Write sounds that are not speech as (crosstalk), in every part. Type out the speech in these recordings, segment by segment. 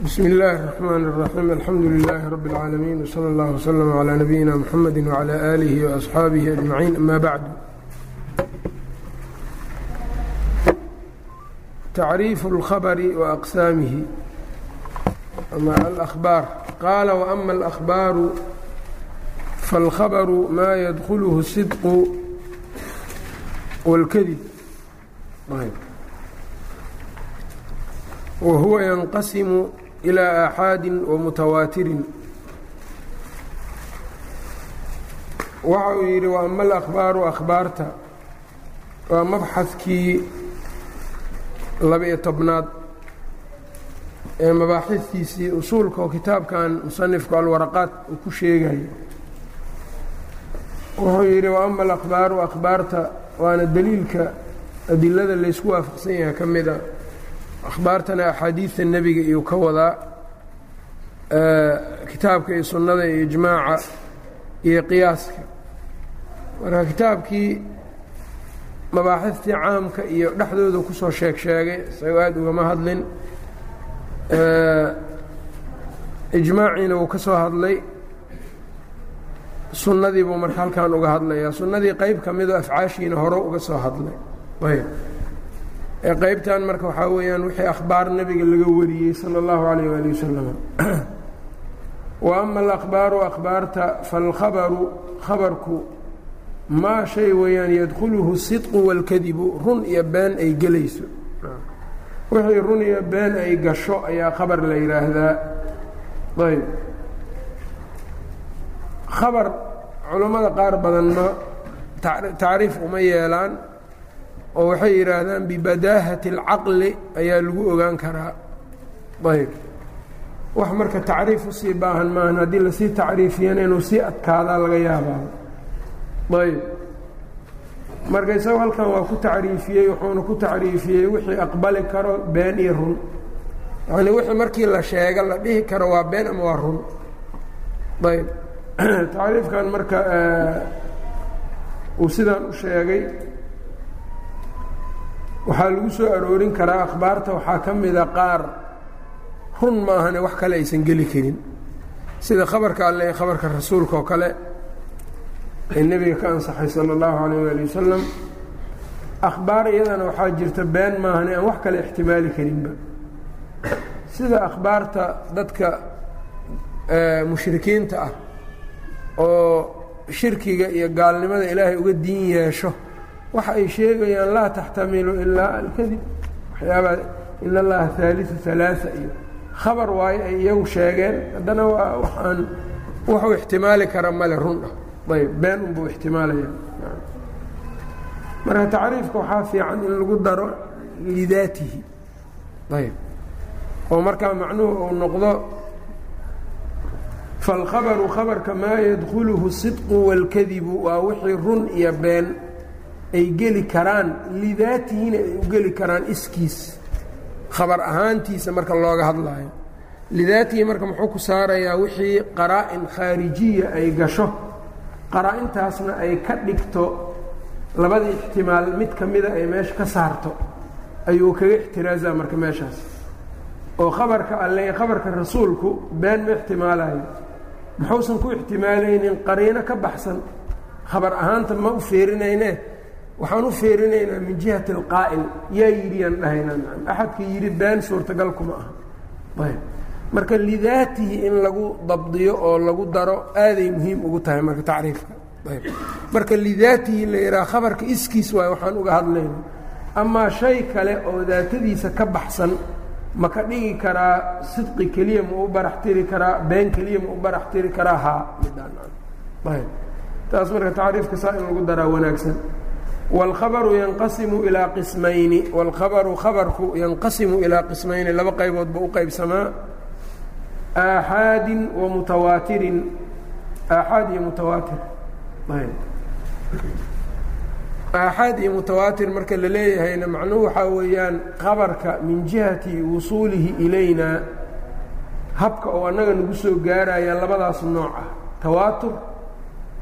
bsm اllaahi الرحmn الرaxيim alxamdu لilaahi rab اlcaalamiin wslى اllah wslm عlى nabiyina mxamedi وعlى آlihi وأصxaabihi أجmaciin ama bacd tacriifu اlkhabri وأqsaamihi ama alأhbaar qaala وأma الأhbaaru faاlkhabru ma ydkulhu الصidqu wاlkadib whuwa yanqasimu ilى aaxaadi wamutawaatirin waxa uu yidhi waama alahbaaru akhbaarta waa mabxadkii laba-iyo tobnaad ee mabaaxidtiisii usuulka oo kitaabkan musanifku alwaraqaat uu ku sheegayo wuxuu yidhi waama alahbaaru akhbaarta waana deliilka adilada laysku waafaqsan yahay ka mida akhbaartana axaadiidta nebiga iyuu ka wadaa kitaabka iyo sunnada iyo ijmaaca iyo qiyaaska marka kitaabkii mabaaxiftii caamka iyo dhexdooda ku soo sheeg sheegay isagoo aada ugama hadlin ijmaaciina wuu ka soo hadlay sunnadii buu marka halkan uga hadlayaa sunnadii qeyb ka midoo afcaashiina hore uga soo hadlay qeybtan marka waxaa weeyaan wixii akhbaar nebiga laga wariyey sala اllahu alayh ali wasalam wa ama (clears throat) alahbaaru akhbaarta falkhabaru khabarku maa shay weeyaan yadkhuluhu sidqu wاlkadibu run iyo been ay gelayso. Wixii run iyo been ay gasho ayaa khabar la yidhaahdaa ayb. Khabar culammada qaar badanna tacriif uma yeelaan oo waxay yidhaahdaan bibadaahati اlcaqli ayaa lagu ogaan karaa. Ayb. Wax marka tacriif u sii baahan maahan haddii la sii tacriifiyana inuu sii adkaadaa laga yaabaa. Ayb. Marka isago halkan waa ku tacriifiyey wuxuuna ku tacriifiyey wixii aqbali karo been iyo run. Yacnii wixii markii la sheega la dhihi karo waa been ama waa run. Ayb. (clears throat) Tacriifkan marka uu sidaan u sheegay waxaa lagu soo aroorin karaa akhbaarta waxaa ka mida qaar. Run maahane wax kale aysan geli karin. Sida khabarka alle ee khabarka rasuulka oo kale ee nebiga ka ansaxay sala اllahu alayh waali wasalam akhbaar iyadana waxaa jirta been maahane aan wax kale ixtimaali karinba. Sida akhbaarta dadka mushrikiinta ah oo shirkiga iyo gaalnimada ilaahay uga diin yeesho waxa ay sheegayaan laa taxtamilu ilaa alkadib waxyaabaa in allaha haaliu alaaa iyo khabar waayo ay iyagu sheegeen. Haddana waa waxaan wuxuu ixtimaali kara male run. Ayb been unbuu ixtimaalaya. Marka tacriifka waxaa fiican in lagu daro lidaatihi. Ayb. Oo markaa macnuhu uu noqdo falkhabaru khabarka maa yadkhuluhu sidqu wاlkadibu waa wixii run iyo been ay geli karaan lidaatihina ay u geli karaan iskiis. Khabar ahaantiisa marka looga hadlaayo. Lidaatihi marka muxuu ku saarayaa wixii qaraa-in khaarijiya ay gasho. Qaraa-intaasna ay ka dhigto labada ixtimaal mid ka mida ay meesha ka saarto. Ayuu kaga ixtiraazaa marka meeshaas. Oo khabarka alle khabarka rasuulku been ma ixtimaalayo muxuusan ku ixtimaalaynin qariino ka baxsan. Khabar ahaanta ma u feerinayne waxaan u feerinaynaa min jihati alqaa'il. Yaa yidhi dhahaynaa axadka yidhi been suurtagal kuma aha. Ayb. Marka lidaatihi in lagu dabdiyo oo lagu daro aaday muhiim ugu tahay marka tacriifka. Ayb. Marka lidaatihi la yidhaha khabarka iskiis waay waxaan uga hadlayna amaa shay kale oo daatadiisa ka baxsan ma ka dhigi karaa sidqi keliya ma u barax tiri karaa been keliya ma u barax tiri karaa haa midhaanayb taas marka tacriifka saa in lagu daraa wanaagsan wاlkhabaru yanqasimu ilaa qismayni wاlkhabaru khabarku yanqasimu ilaa qismayni laba qaybood ba u qaybsamaa aaxaadin wa mutawaatirin aaxaad iyo mutawaatir aaxaad iyo mutawaatir marka la leeyahayna macnuhu waxaa weeyaan khabarka min jihati wusuulihi ilayna habka oo annaga nagu soo gaaraya labadaas nooc ah tawaatur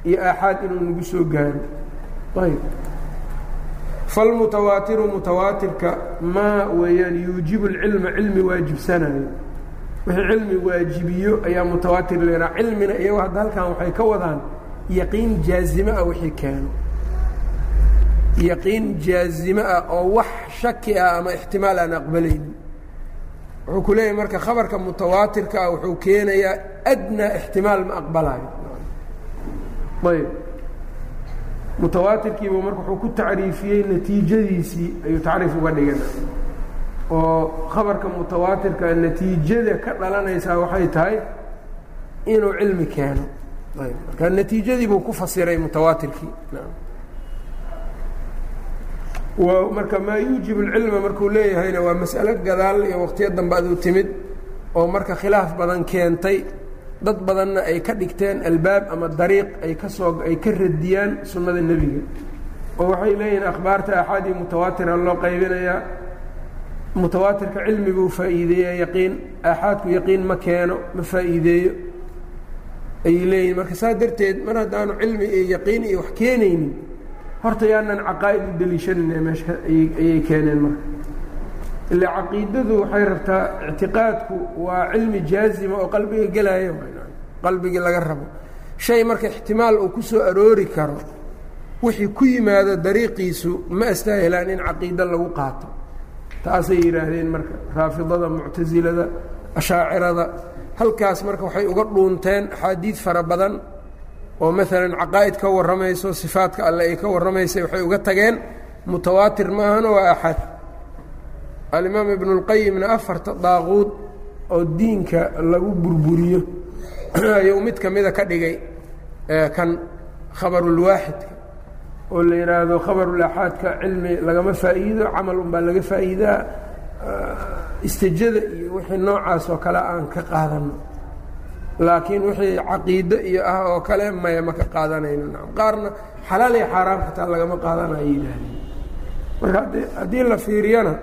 iyo aaxaad inuu nagu soo gaaro ayb falmutawaatiru mutawaatirka maa weeyaan yuujibu اlcilma cilmi waajibsanayo wixii cilmi waajibiyo ayaa mutawaatir leeraa cilmina iyago hadda halkan waxay ka wadaan yaqiin jaazime ah wixii keeno yaqiin jaazime ah oo wax shaki ah ama ixtimaal aan aqbalaynin wuxuu ku leeyahay marka khabarka mutawaatirka ah wuxuu keenayaa adnaa ixtimaal ma aqbalayo ayb mutawaatirkiibu marka wuxuu ku tacriifiyey natiijadiisii ayuu tacriif uga dhigana oo khabarka mutawaatirka natiijada ka dhalanaysaa waxay tahay inuu cilmi keeno. Marka natiijadii buu ku fasiray mutawaatirkii. Marka maa yuujib اlcilma markuu leeyahayna waa mas'alo gadaal iyo waqtiyo dambe aduu timid oo marka khilaaf badan keentay dad badanna ay ka dhigteen albaab ama dariiq ay ka soo ay ka radiyaan sunnada nebiga. oo waxay leeyihiin akhbaarta axaadii mutawaatira loo qaybinayaa mutawaatirka cilmiguu faa'iideeya yaqiin aaxaadku yaqiin ma keeno ma faa'iideeyo. Ayay leeyihiin marka saa darteed mar haddaanu cilmi iyo yaqiin iyo wax keenaynin horta yaanan caqaa'id u deliishanayna meesha ayay keeneen marka ila caqiidadu waxay rabtaa ictiqaadku waa cilmi jaazima oo qalbiga gelaayo qalbigii laga rabo shay marka ixtimaal uu ku soo aroori karo wixii ku yimaado dariiqiisu ma astaahilaan in caqiido lagu qaato taasay yidhaahdeen marka raafidada muctasilada ashaacirada halkaas marka waxay uga dhuunteen axaadiid fara badan oo maalan caqaa'id ka warramayso sifaadka alle ay ka warramaysay waxay uga tageen mutawaatir maahano waa axad alimaam ibnu اlqayimna afarta daaquud oo diinka lagu burburiyo (clears throat) ayuu mid ka mida ka dhigay kan khabarulwaaxidka oo la yidhaahdo khabarulaxaadka cilmi lagama faa'iido camal unbaa laga faa'iidaa istijada iyo wixii noocaas oo kale aan ka qaadano laakiin wixii caqiido iyo ah oo kale maya ma ka qaadanayno. Qaarna xalaal iyo xaaraam xataa lagama qaadanayo yidhaahdeen marka haddii la fiiriyana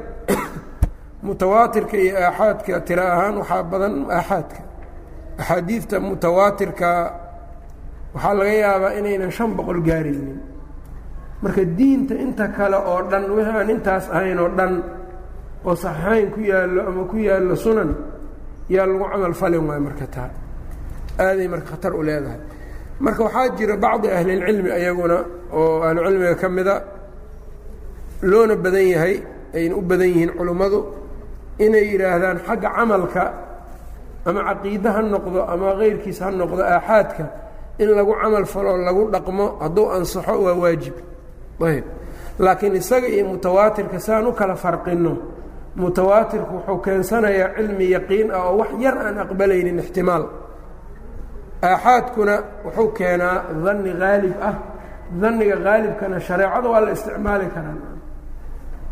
mutawaatirka iyo aaxaadka tiro ahaan waxaa badan aaxaadka. Axaadiidta mutawaatirka waxaa laga yaabaa inaynan shan boqol gaaraynin. Marka diinta inta kale oo dhan wixii aan intaas ahayn oo dhan oo saxiixayn ku yaallo ama ku yaallo sunan yaa lagu camal falin waayo marka taa aaday marka khatar u leedahay. Marka waxaa jira bacdi ahlilcilmi ayaguna oo ahlucilmiga ka mida loona badan yahay ayna u badan yihiin culummadu inay yidhaahdaan xagga camalka ama caqiide ha noqdo ama keyrkiis ha noqdo aaxaadka in lagu camal faloo lagu dhaqmo hadduu ansaxo waa waajib. Ayb. Laakiin isaga iyo mutawaatirka saan u kala farqinno mutawaatirku wuxuu keensanayaa cilmi yaqiin ah oo wax yar aan aqbalaynin ixtimaal. Aaxaadkuna wuxuu keenaa danni haalib ah. Danniga haalibkana shareecada waa la isticmaali karaa.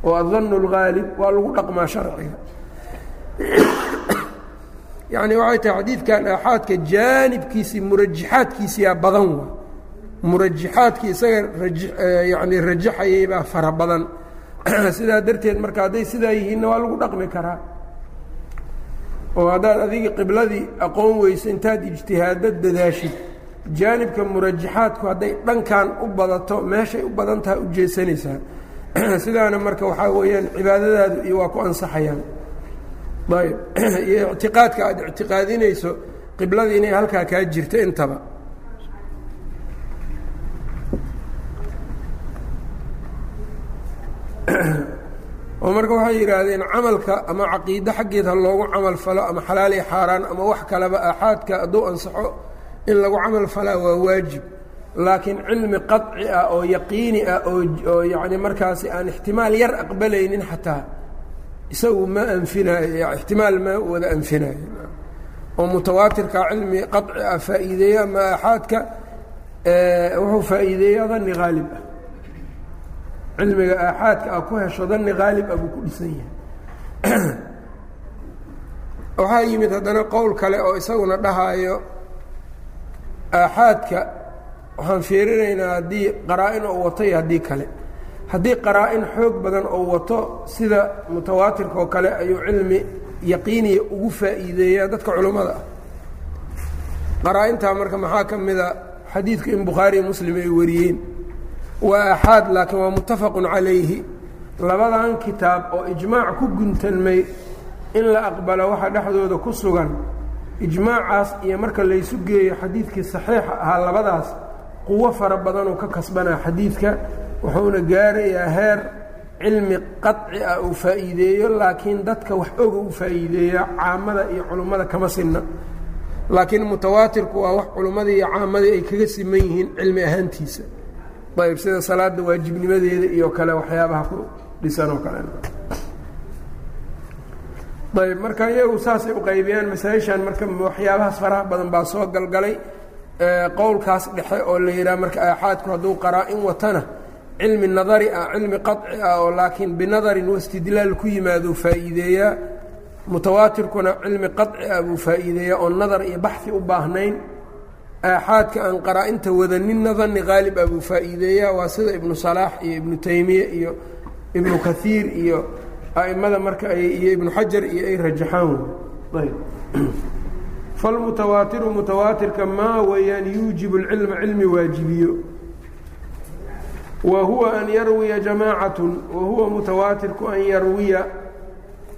Oo adannu اlhaalib waa lagu dhaqmaa sharciga (coughs) yacni waxay tahay xadiidkan aaxaadka jaanibkiisii murajaxaadkiisiyaa badan waa murajaxaadkii isaga yani rajaxayay baa fara badan. (coughs) Sidaa darteed marka hadday sidaa yihiinna waa lagu dhaqmi karaa. Oo haddaad adiga qibladii aqoon weyso intaad ijtihaadad dadaashid jaanibka murajaxaadku hadday dhankan u badato meeshay u badan taha u jeesanaysaa. (coughs) Sidaana marka waxaa weeyaan cibaadadaadu iyo waa ku ansaxayaan ayb (clears throat) iyo ictiqaadka aad ictiqaadinayso qibladii inay halkaa kaa jirto intaba. (clears throat) Oo marka waxay yidhaahdeen camalka ama caqiide xaggeed loogu camal falo ama xalaal iyo xaaraan ama wax kaleba aaxaadka hadduu ansaxo in lagu camal falaa waa waajib. Laakiin cilmi qaطci ah oo yaqiini ah oo yani markaasi aan ixtimaal yar aqbalaynin xataa isagu ma anfinaayo ixtimaal ma wada anfinaayo oo mutawaatirka cilmi qaطci ah faa'iideeya ama aaxaadka wuxuu faa'iideeya dani haalib ah. Cilmiga aaxaadka ah ku hesho dani haalib ah buu ku dhisan yahay. (clears throat) Waxaa yimid haddana qowl kale oo isaguna dhahaayo aaxaadka. Waxaan fiirinaynaa haddii qaraa-in oo wato iyo haddii kale haddii qaraa-in xoog badan oo wato sida mutawaatirka oo kale ayuu cilmi yaqiiniya ugu faa'iideeyaa dadka culummada ah qaraa-intaa marka maxaa ka mida xadiidka in bukhaariya muslim ay wariyeen? Waa axaad laakiin waa muttafaqun calayhi. Labadan kitaab oo ijmaac ku guntanmay in la aqbalo waxa dhexdooda ku sugan ijmaacaas iyo marka laysu geeyo xadiidkii saxiixa ahaa labadaas quwo fara badanuu ka kasbanaa xadiidka wuxuuna gaarayaa heer cilmi qaطci ah uu faa'iideeyo laakiin dadka wax oga u faa'iideeya caamada iyo culummada kama sinna. Laakiin mutawaatirku waa wax culummadii iyo caamadii ay kaga siman yihiin cilmi ahaantiisa. Ayb sida salaada waajibnimadeeda iyo kale waxyaabaha ku dhisan oo kale. Ayb marka iyagu saasay u qaybiyaan masaa-ishan marka waxyaabahaas faraha badan baa soo galgalay qowlkaas dhexe oo la yidhaha marka aaxaadku hadduu qaraa-in watana cilmi nadari ah cilmi qaci ah oo laakiin binadarin waistidlaal ku yimaadou faa'iideeyaa mutawaatirkuna cilmi qaci ah buu faa'iideeyaa oon nadar iyo baxi u baahnayn. Aaxaadka aan qaraa-inta wadaninna danni qaalib ah buu faa'iideeyaa waa sida ibnu salaax iyo ibnu taymiye iyo ibnu kaiir iyo a'immada marka iyo ibnu xajar iyo ay rajaxaan. Ayb. (clears throat) Falmutawaatiru mutawaatirka maa weeyaan yuujibu اlcilma cilmi waajibiyo wa huwa an yarwiya jamaacatun wa huwa mutawaatirku an yarwiya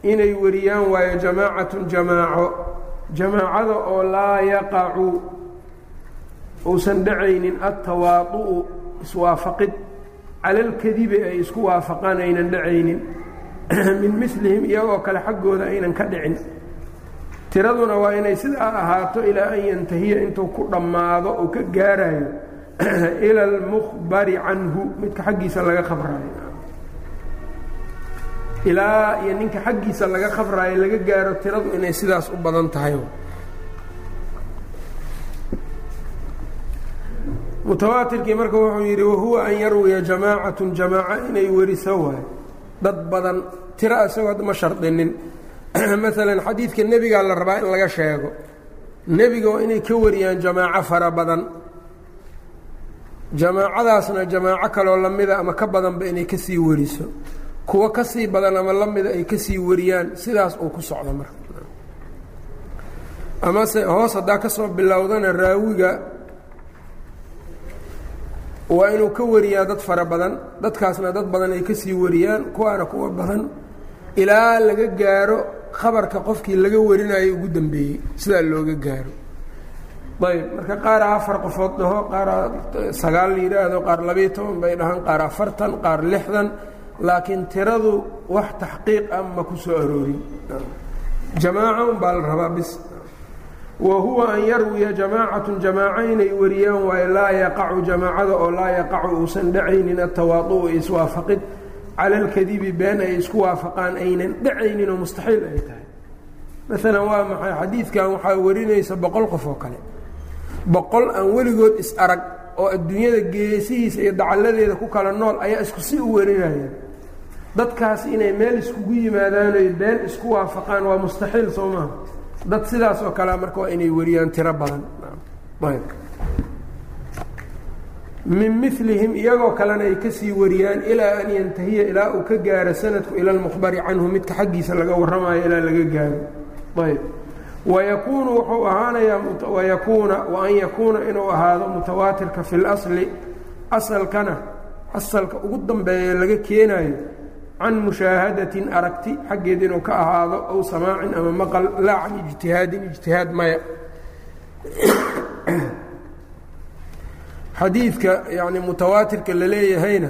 inay wariyaan waayo jamaacatun jamaaco jamaacada oo laa yaqacu uusan dhacaynin altawaadu'u iswaafaqid cala alkadibi ay isku waafaqaan aynan dhacaynin (clears throat) min milihim iyagoo kale xaggooda aynan ka dhicin. Tiraduna waa inay sidaa ahaato ilaa an yantahiya intuu ku dhammaado oo ka gaarayo (coughs) ila almukhbari canhu midka xaggiisa laga khabraayo. Ilaa iyo ninka xaggiisa laga khabraayo laga gaaro tiradu inay sidaas u badan tahay. Mutawaatirkii marka wuxuu yidhi wahuwa an yarwiya jamaacatun jamaaca inay weriso waay. Dad badan tiro isagoo ma shardinin. (coughs) Maalan xadiidka nebigaa la rabaa in laga sheego. Nebiga waa inay ka wariyaan jamaaco fara badan jamaacadaasna jamaaco kaloo lamida ama ka badanba inay ka sii wariso. Kuwo ka sii badan ama lamida ay ka sii wariyaan sidaas uu ku socdo marka. Amase hoos haddaa ka soo bilowdana raawiga waa inuu ka wariyaa dad fara badan dadkaasna dad badan ay ka sii wariyaan kuwaana kuwa badan ilaa laga gaaro khabarka qofkii laga warinayo ugu dambeeyey sidaa looga gaaro ayb marka qaara afar qofood dhaho qaar sagaal la yidhaahdo qaar labayo toban bay dhahaan qaar afartan qaar lixdan laakiin tiradu wax taxqiiq ah ma ku soo aroorin. Jamaaca un baa la rabaa bis. Wa huwa an yarwiya jamaacatun jamaaco inay wariyaan waayo laa yaqacu jamaacada oo laa yaqacu uusan dhacaynin atawaadu'u iswaafaqid. Cala alkadibi been ay isku waafaqaan aynan dhacaynin oo mustaxiil ay tahay. Maalan waa maxay xadiidkan? Waxaa warinaysa boqol qof oo kale boqol aan weligood is arag oo adduunyada geesihiisa iyo dacalladeeda ku kala nool ayaa isku si u warinayaan dadkaasi inay meel iskugu yimaadaan oy been isku waafaqaan waa mustaxiil soo maaha dad sidaas oo kalea marka waa inay wariyaan tiro badan. Min milihim iyagoo kalena ay ka sii wariyaan ilaa an yantahiya ilaa uu ka gaaro sanadku ila lmukhbari canhu midka xaggiisa laga warramayo ilaa laga gaaro. Ayb wayakuunu wuxuu ahaanayaa wayakuuna wa an yakuuna inuu ahaado mutawaatirka fi lasli asalkana asalka ugu dambeeya laga keenayo can mushaahadatin aragti xaggeed inuu ka ahaado ow samaacin ama maqal laa can ijtihaadin ijtihaad maya xadiidka yani mutawaatirka la leeyahayna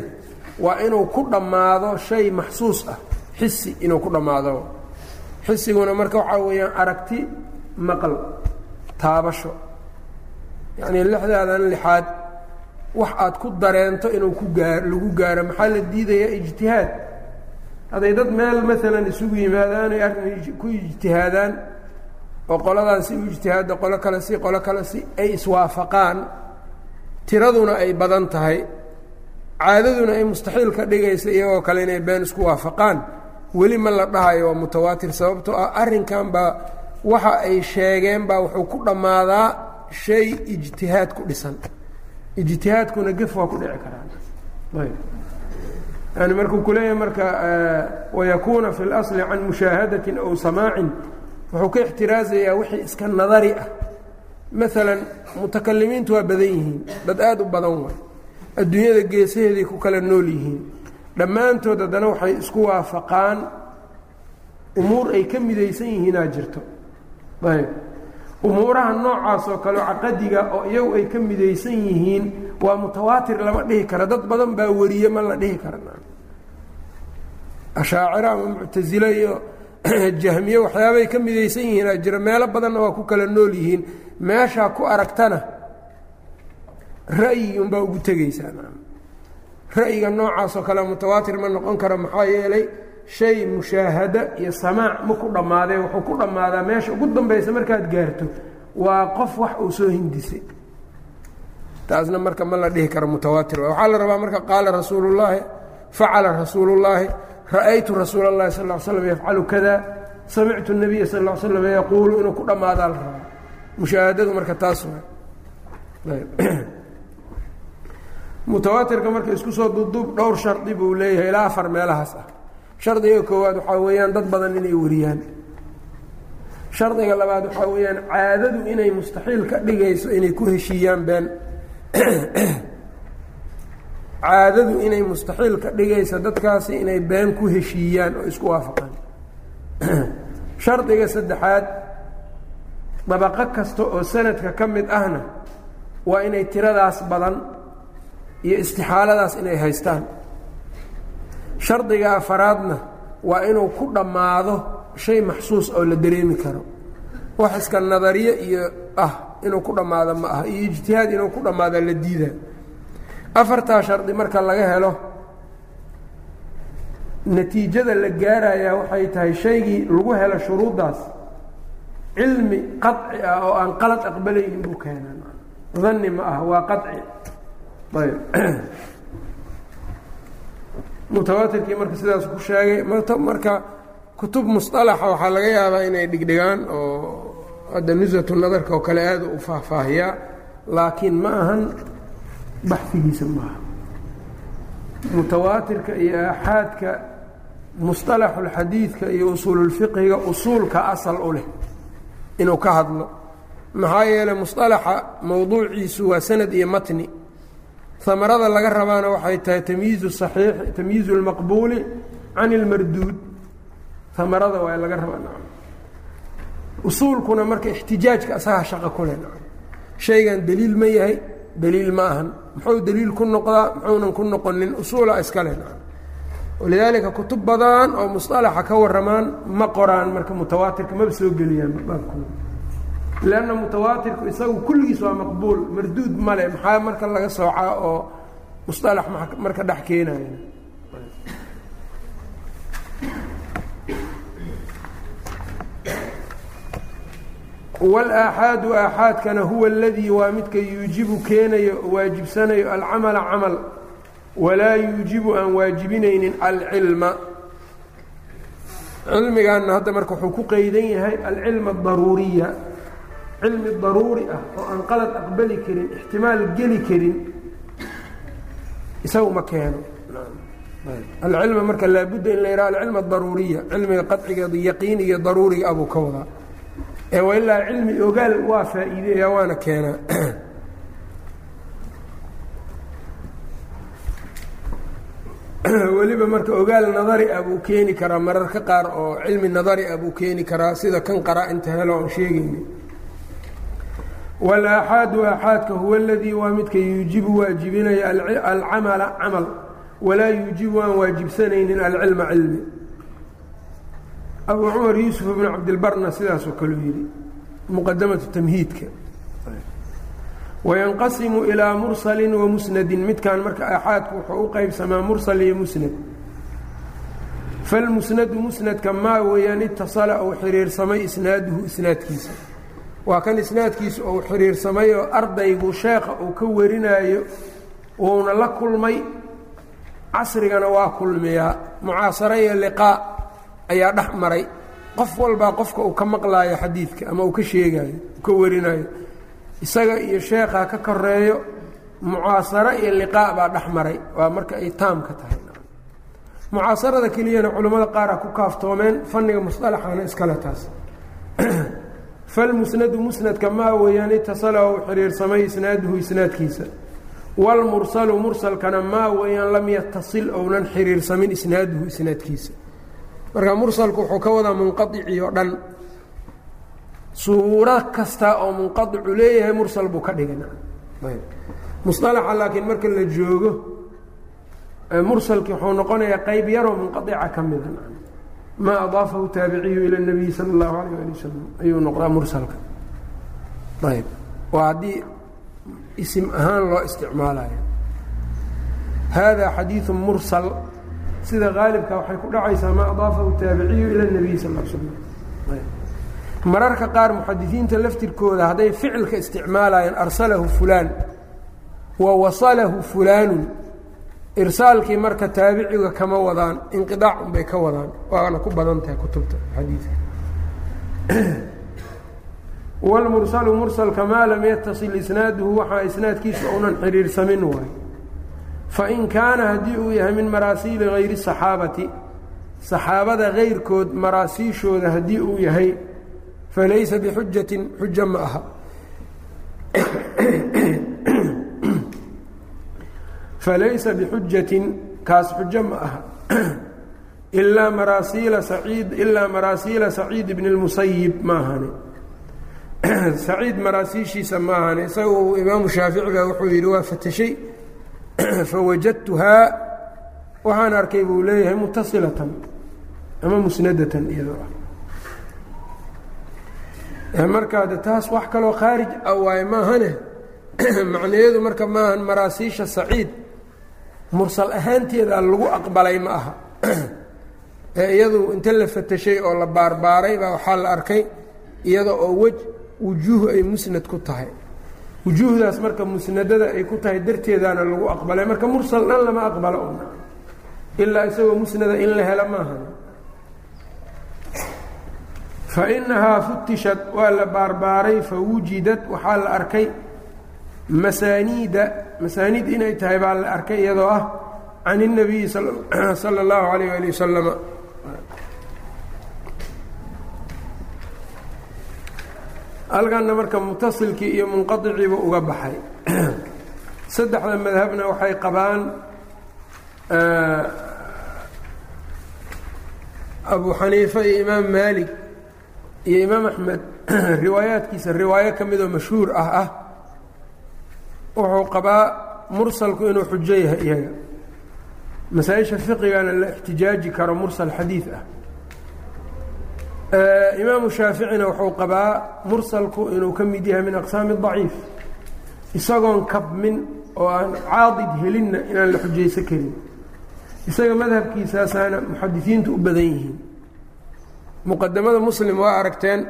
waa inuu ku dhammaado shay maxsuus ah xisi inuu ku dhammaado xisiguna marka waxaa weeyaan aragti maqal taabasho. Yacnii lixdaadan lixaad wax aad ku dareento inuu ku gaa lagu gaaro maxaa la diidayaa ijtihaad? Hadday dad meel maalan isugu yimaadaan ay arrin ku ijtihaadaan oo qoladan si u ijtihaadda qolo kale si qolo kale si ay iswaafaqaan tiraduna ay badan tahay caadaduna ay mustaxiil ka dhigaysa iyagoo kale inay been isku waafaqaan weli ma la dhahayo waa mutawaatir sababtoo ah arrinkan baa waxa ay sheegeen baa wuxuu ku dhammaadaa shay ijtihaad ku dhisan. Ijtihaadkuna gef waa ku dhici karaan. Ayb. Yani markuu ku leeyahay marka wayakuuna fi اlasli can mushaahadatin aw samaacin wuxuu ka ixtiraazayaa wixii iska nadari ah. Maalan mutakalimiintu waa badan yihiin. Dad aada u badan waay adduunyada geesaheeday ku kala nool yihiin dhammaantood haddana waxay isku waafaqaan. Umuur ay ka midaysan yihiinaa jirto. Ayb. Umuuraha noocaas oo kale caqadiga oo iyagu ay ka midaysan yihiin waa mutawaatir lama dhihi kara. Dad badan baa wariye ma la dhihi kara. Ashaaciro ama muctasile iyo (clears throat) jahmiye waxyaabay ka midaysan yihiinaa jira. Meelo badanna waa ku kala nool yihiin. Meeshaa ku aragtana ra'yi unbaa ugu tegaysaa ra-yiga noocaasoo kale mutawaatir ma noqon karo maxaa yeelay shay mushaahado iyo samaac ma ku dhammaadee wuxuu ku dhammaadaa meesha ugu dambaysa markaad gaarto waa qof wax uu soo hindisay. Taasna marka ma la dhihi karo mutawaatir. Waxaa la rabaa marka qaala rasuulullaahi facala rasuulullaahi ra'aytu rasuula اllahi sal l slam yafcalu kada samictu nabiya sal l slam yaquulu inuu ku dhammaadaa la rabaa mushaahadadu marka taas (clears throat) mutawaatirka marka isku soo duubduub dhowr shardi buu leeyahay ilaa afar meelahaas ah. Shardiga koowaad waxaa weeyaan dad badan inay wariyaan. Shardiga labaad waxaa weeyaan caadadu inay mustaxiil ka dhigayso inay ku heshiiyaan been. (clears throat) Caadadu inay mustaxiil ka dhigayso dadkaasi inay been ku heshiiyaan oo isku waafaqaan. (clears throat) Shardiga saddexaad dabaqo kasta oo sanadka ka mid ahna waa inay tiradaas badan iyo istixaaladaas inay haystaan. Shardiga afaraadna waa inuu ku dhammaado shay maxsuus oo la dareemi karo. Wax iska nadariye iyo ah inuu ku dhammaado ma aha iyo ijtihaad inuu ku dhammaada la diida. Afartaa shardi marka laga helo natiijada la gaarayaa waxay tahay shaygii lagu helo shuruuddaas cilmi qaci ah oo aan qalad aqbalaynin buu keenaa. Danni ma aha waa qaci mutawaatirkii (clears throat) marka sidaas ku sheegay. Marka kutub musalaxa waxaa laga yaabaa inay dhigdhigaan oo hadda nusatu nadarka oo kale aada u faahfaahiyaa laakiin ma ahan baxfigiisa maaha mutawaatirka iyo aaxaadka musalaxulxadiidka iyo usuululfiqhiga usuulka asal u leh inuu ka hadlo. Maxaa yeeley musalaxa mawduuciisu waa sanad iyo matni amarada laga rabaana waxay tahay tamyiizu saxiixi tamyiizu lmaqbuuli can ilmarduud amarada waa laga rabaa nacam. Usuulkuna marka ixtijaajka asagaa shaqa ku leh nacam. Shaygan daliil ma yahay daliil ma ahan. Muxuu daliil ku noqdaa muxuunan ku noqonin. Usuula iska leh nacam. Walidaalika kutub badan oo musalaxa ka warramaan ma qoraan marka mutawaatirka maba soo geliyaan baabkooda lanna mutawaatirku isagu kulligiis waa maqbuul marduud male maxaa marka laga soocaa oo musalax marka dhex keenaya walaaxaadu aaxaadkana huwa aladii waa midka yuujibu keenayo waajibsanayo alcamala camal walaa yuujibu aan waajibinaynin alcilma cilmigaana hadda marka wuxuu ku qaydan yahay alcilma adaruuriya cilmi daruuri ah oo aan qalad aqbali karin ixtimaal geli karin isagu ma keeno. Alcilma marka laabudda in la yidhaha alcilm adaruuriya cilmiga qacigeeda yaqiiniga daruuriga abuu ka wadaa ee waa ilaa cilmi ogaal waa faa'iideeya waana keenaa (clears throat) weliba marka ogaal nadari ah buu keeni karaa mararka qaar oo cilmi nadari ah buu keeni karaa sida kan qaraa-inta helo oon sheegayni wاlaaxaadu aaxaadka huwa اladii waa midka yuujibu waajibinaya alcamala camal walaa yuujibu aan waajibsanaynin alcilma cilmi. Abu cumar yuusuf bn cabdilbarna sidaasoo kaleu yidhi muqadamatu tamhiidka. Wayanqasimu ilaa mursali wamusnadin midkan marka aaxaadku wuxuu u qeybsamaa mursal iyo musnad. Falmusnadu musnadka maa weeyaan itasala uu xiriirsamay isnaaduhu isnaadkiisa waa kan isnaadkiisu uu xiriirsamay oo ardaygu sheekha uu ka warinaayo wuuna la kulmay casrigana waa kulmiyaa. Mucaasaro iyo liqaa ayaa dhex maray. Qof walbaa qofka uu ka maqlaayo xadiidka ama uu ka sheegaayo uu ka warinaayo isaga iyo sheekha ka koreeyo mucaasaro iyo liqaa baa dhex maray. Waa marka ay taamka tahay. Mucaasarada keliyana culimmada qaara ku kaaftoomeen fanniga musطalaxana iskale taas (clears throat) falmusnadu musnadka maa weeyaan itasala uu xiriirsamay isnaaduhu isnaadkiisa wاlmursalu mursalkana maa weeyaan lam yatasil ounan xiriirsamin isnaaduhu isnaadkiisa marka mursalku wuxuu ka wadaa munqaicii oo dhan suuro kasta oo munqaicu leeyahay mursal buu ka dhigay musalaxa laakiin marka la joogo mursalkii wuxuu noqonayaa qayb yaroo munqaica ka mida ma adaafahu taabiciyu ila nabiyi sal اllahu alayh ali wasalam ayuu noqdaa mursalka. Ayb waa haddii isim ahaan loo isticmaalayo. Hada xadiiu mursal. Sida qaalibka waxay ku dhacaysaa maa adaafahu taabiciyu ila nabiyi sal l slam mararka qaar muxadisiinta laftirkooda hadday ficilka isticmaalayaan arsalahu fulaan. Wa wasalahu fulaanu irsaalkii marka taabiciga kama wadaan inqiaac unbay ka wadaan. Waana ku badan tahay kutubta xadiidka. (clears throat) Wlmursalu mursalka maa lam yatasil isnaaduhu waxaa isnaadkiisa uunan xiriirsamin waay. Fain kaana haddii uu yahay min maraasiili hayri saxaabati saxaabada kayrkood maraasiishooda haddii uu yahay falaysa bixujatin xujo ma aha (clears throat) falaysa bixujatin kaas xujo ma aha ilaa maraasiila saciid ilaa maraasiila saciid bni اlmusayib maahane saciid maraasiishiisa maahane isagu imaamu shaafici baa wuxuu yidhi waa fatashay fawajadtuhaa waxaan arkay buu leeyahay mutasilatan ama musnadatan iyadoo ah markaa de taas wax kaloo khaarij ah waaye maahane macnayeedu marka maahan maraasiisha saciid mursal ahaanteeda lagu aqbalay ma aha. (clears throat) Ee iyadu inta la fatashay oo la baarbaaray baa waxaa la arkay iyada oo wej wujuuh ay musnad ku tahay. Wujuuhdaas marka musnadada ay ku tahay darteedaana lagu aqbalay. Marka mursal dhan lama aqbalo un ilaa isagoo musnada in la helo maaha fa inahaa futishad waa la baarbaaray fa wujidad waxaa la arkay masaaniida masaaniid inay tahay baa la arkay iyadoo ah can الnabiyi salى اllahu (clears throat) alayh ali wasalama halkanna marka mutasilkii iyo munqaiciiba uga baxay (clears throat) saddexda madhabna waxay qabaan abu xaniifa iyo imaam maalik iyo imaam axmed (clears throat) riwaayaadkiisa riwaayo ka midoo mashhuur ah ah wuxuu qabaa mursalku inuu xujo yahay iyaga. Masaa-isha fiqigana la ixtijaaji karo mursal xadiid ah. Imaamu shaaficina wuxuu qabaa mursalku inuu ka mid yahay min aqsaami daciif. Isagoon kabmin oo aan caadid helinna inaan la xujayso karin. Isaga madhabkiisaasaana muxadisiintu u badan yihiin. Muqadamada muslim waa aragteen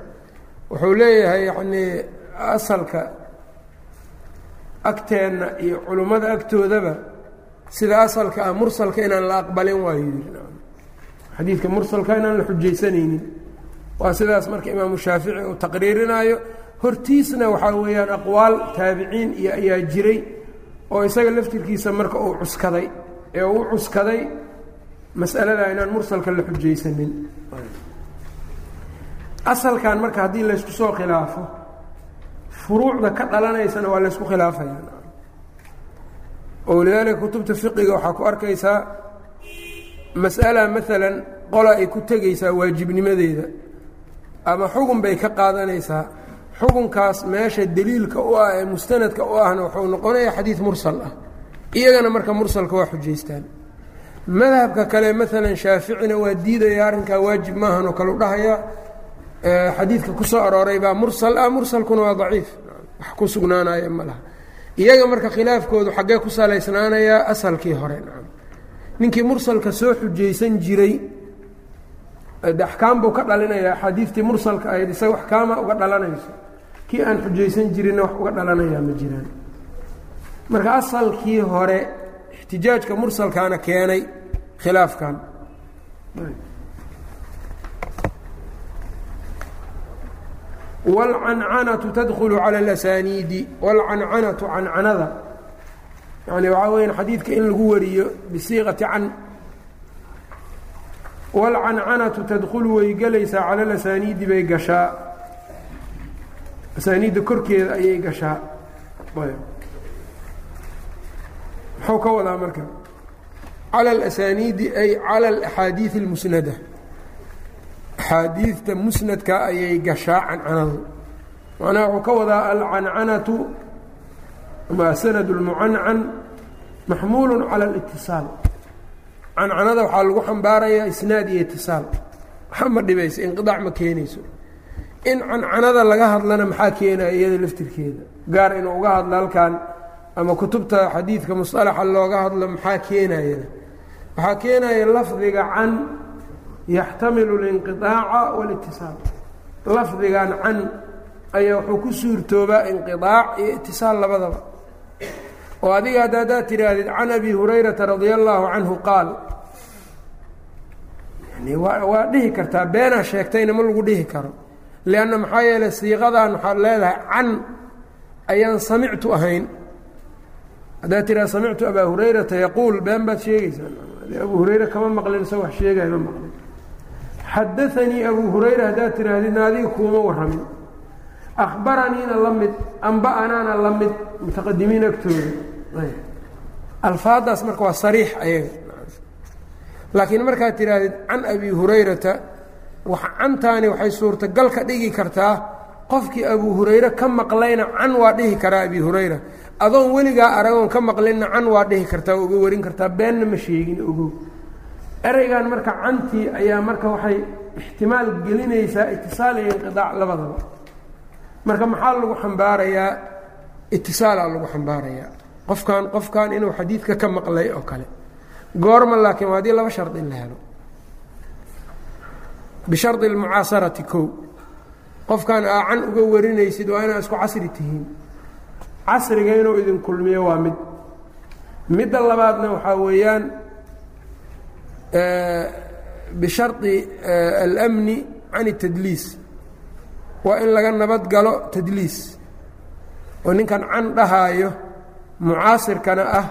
(clears throat) wuxuu leeyahay yacnii asalka agteenna iyo culummada agtoodaba sida asalka ah mursalka inaan la aqbalin yidhi xadiidka mursalka inaan la xujaysanaynin waa sidaas marka imaamu shaafici uu taqriirinaayo. Hortiisna waxaa weeyaan aqwaal taabiciin iyo ayaa jiray oo isaga laftirkiisa marka uu cuskaday ee uu cuskaday mas'aladaa inaan mursalka la xujaysanin. Asalkan marka haddii laysku soo khilaafo furuucda ka dhalanaysana waa laysku khilaafaya. Walidaalika kutubta fiqiga waxaa ku arkaysaa mas'ala maalan qola ay ku tegaysaa waajibnimadeeda ama xugun bay ka qaadanaysaa. Xukunkaas meesha deliilka u ah ee mustanadka u ahna wuxuu noqonaya xadiid mursal ah. Iyagana marka mursalka waa xujaystaan. Madhabka kale maalan shaaficina waa diidaya arrinkaa waajib maahan oo kale u dhahaya xadiidka ku soo arooray baa mursal ah mursalkuna waa daciif. Wax ku sugnaanaya ma laha. Iyaga marka khilaafkoodu xaggee ku salaysnaanayaa asalkii hore ninkii mursalka soo xujaysan jiray de axkaam buu ka dhalinayaa. Axaadiistii mursalka ahayd isaga axkaama uga dhalanayso. Kii aan xujaysan jirinna wax uga dhalanayaa ma jiraan. Marka asalkii hore ixtijaajka mursalkaana keenay khilaafkan wاlcancanatu tadkulu calى اlasaniidi wاlcancanatu cancanada yani waxaa weya xadiidka in lagu wariyo bisiiqati can wاlcancanatu tadkulu way gelaysaa cala lasaniidi bay gashaa asaaniidda korkeeda ayay gashaa muxuu ka wadaa marka cala alasaniidi ay cala alaxaadiid اlmusnada axaadiidta musnadka ayay gashaa cancanadu macnaha wuxuu ka wadaa alcancanatu ama sanad اlmucancan maxmuulu cala اlitiصaal cancanada waxaa lagu xambaarayaa isnaad iyo itiصaal waxa ma dhibayso inqiطaac ma keenayso in cancanada laga hadlana maxaa keenaya iyada laftirkeeda gaar inuu uga hadlo halkan ama kutubta xadiidka musطalaxa looga hadlo maxaa keenayana waxaa keenaya lafdiga can yaxtamilu اlinqiaaca wاlitisaal lafdigan cani ayaa wuxuu ku suurtoobaa inqiaac iyo itisaal labadaba. Oo adiga hadda tidhaahdid can abi hurayrata radia allaahu canhu qaal. Yani waa waa dhihi kartaa beenaa sheegtayna ma lagu dhihi karo. Lianna maxaa yeelay siiqadan waxaad leedahay can ayaan samictu ahayn. Haddaad tidhahd samictu abaa hurayrata yaquul. Been baad sheegaysaa. Abu hurayre kama maqlin isagoo wax sheegay ma maqlin xadaanii abu hurayra haddaad tidhaahdidna adiga kuuma warramin akhbaraniina la mid amba-anaana la mid mutaqadimiin agtooda alfaadaas marka waa sariix ayaga laakiin markaad tidhaahdid can abi hurayrata cantaani waxay suurtagal ka dhigi kartaa qofkii abu hurayre ka maqlayna can waa dhihi karaa abi hurayra adoon weligaa aragoon ka maqlinna can waa dhihi kartaa uga warin kartaa beenna ma sheegin ogow ereygan marka cantii ayaa marka waxay ixtimaal gelinaysaa itisaal iyo inqiaac labadaba. Marka maxaa lagu xambaarayaa itisaalaa lagu xambaarayaa qofkan qofkan inuu xadiidka ka maqlay oo kale. Goorma laakiin waa haddii laba shardi in la helo. Bishardi اlmucaasarati kow. Qofkan aa can uga warinaysid waa inaa isku casri tihiin. Casriga inuu idin kulmiyo waa mid. Midda labaadna waxaa weeyaan bishardi almni can اtadliis waa in laga nabad galo tadliis oo ninkan can dhahaayo mucaasirkana ah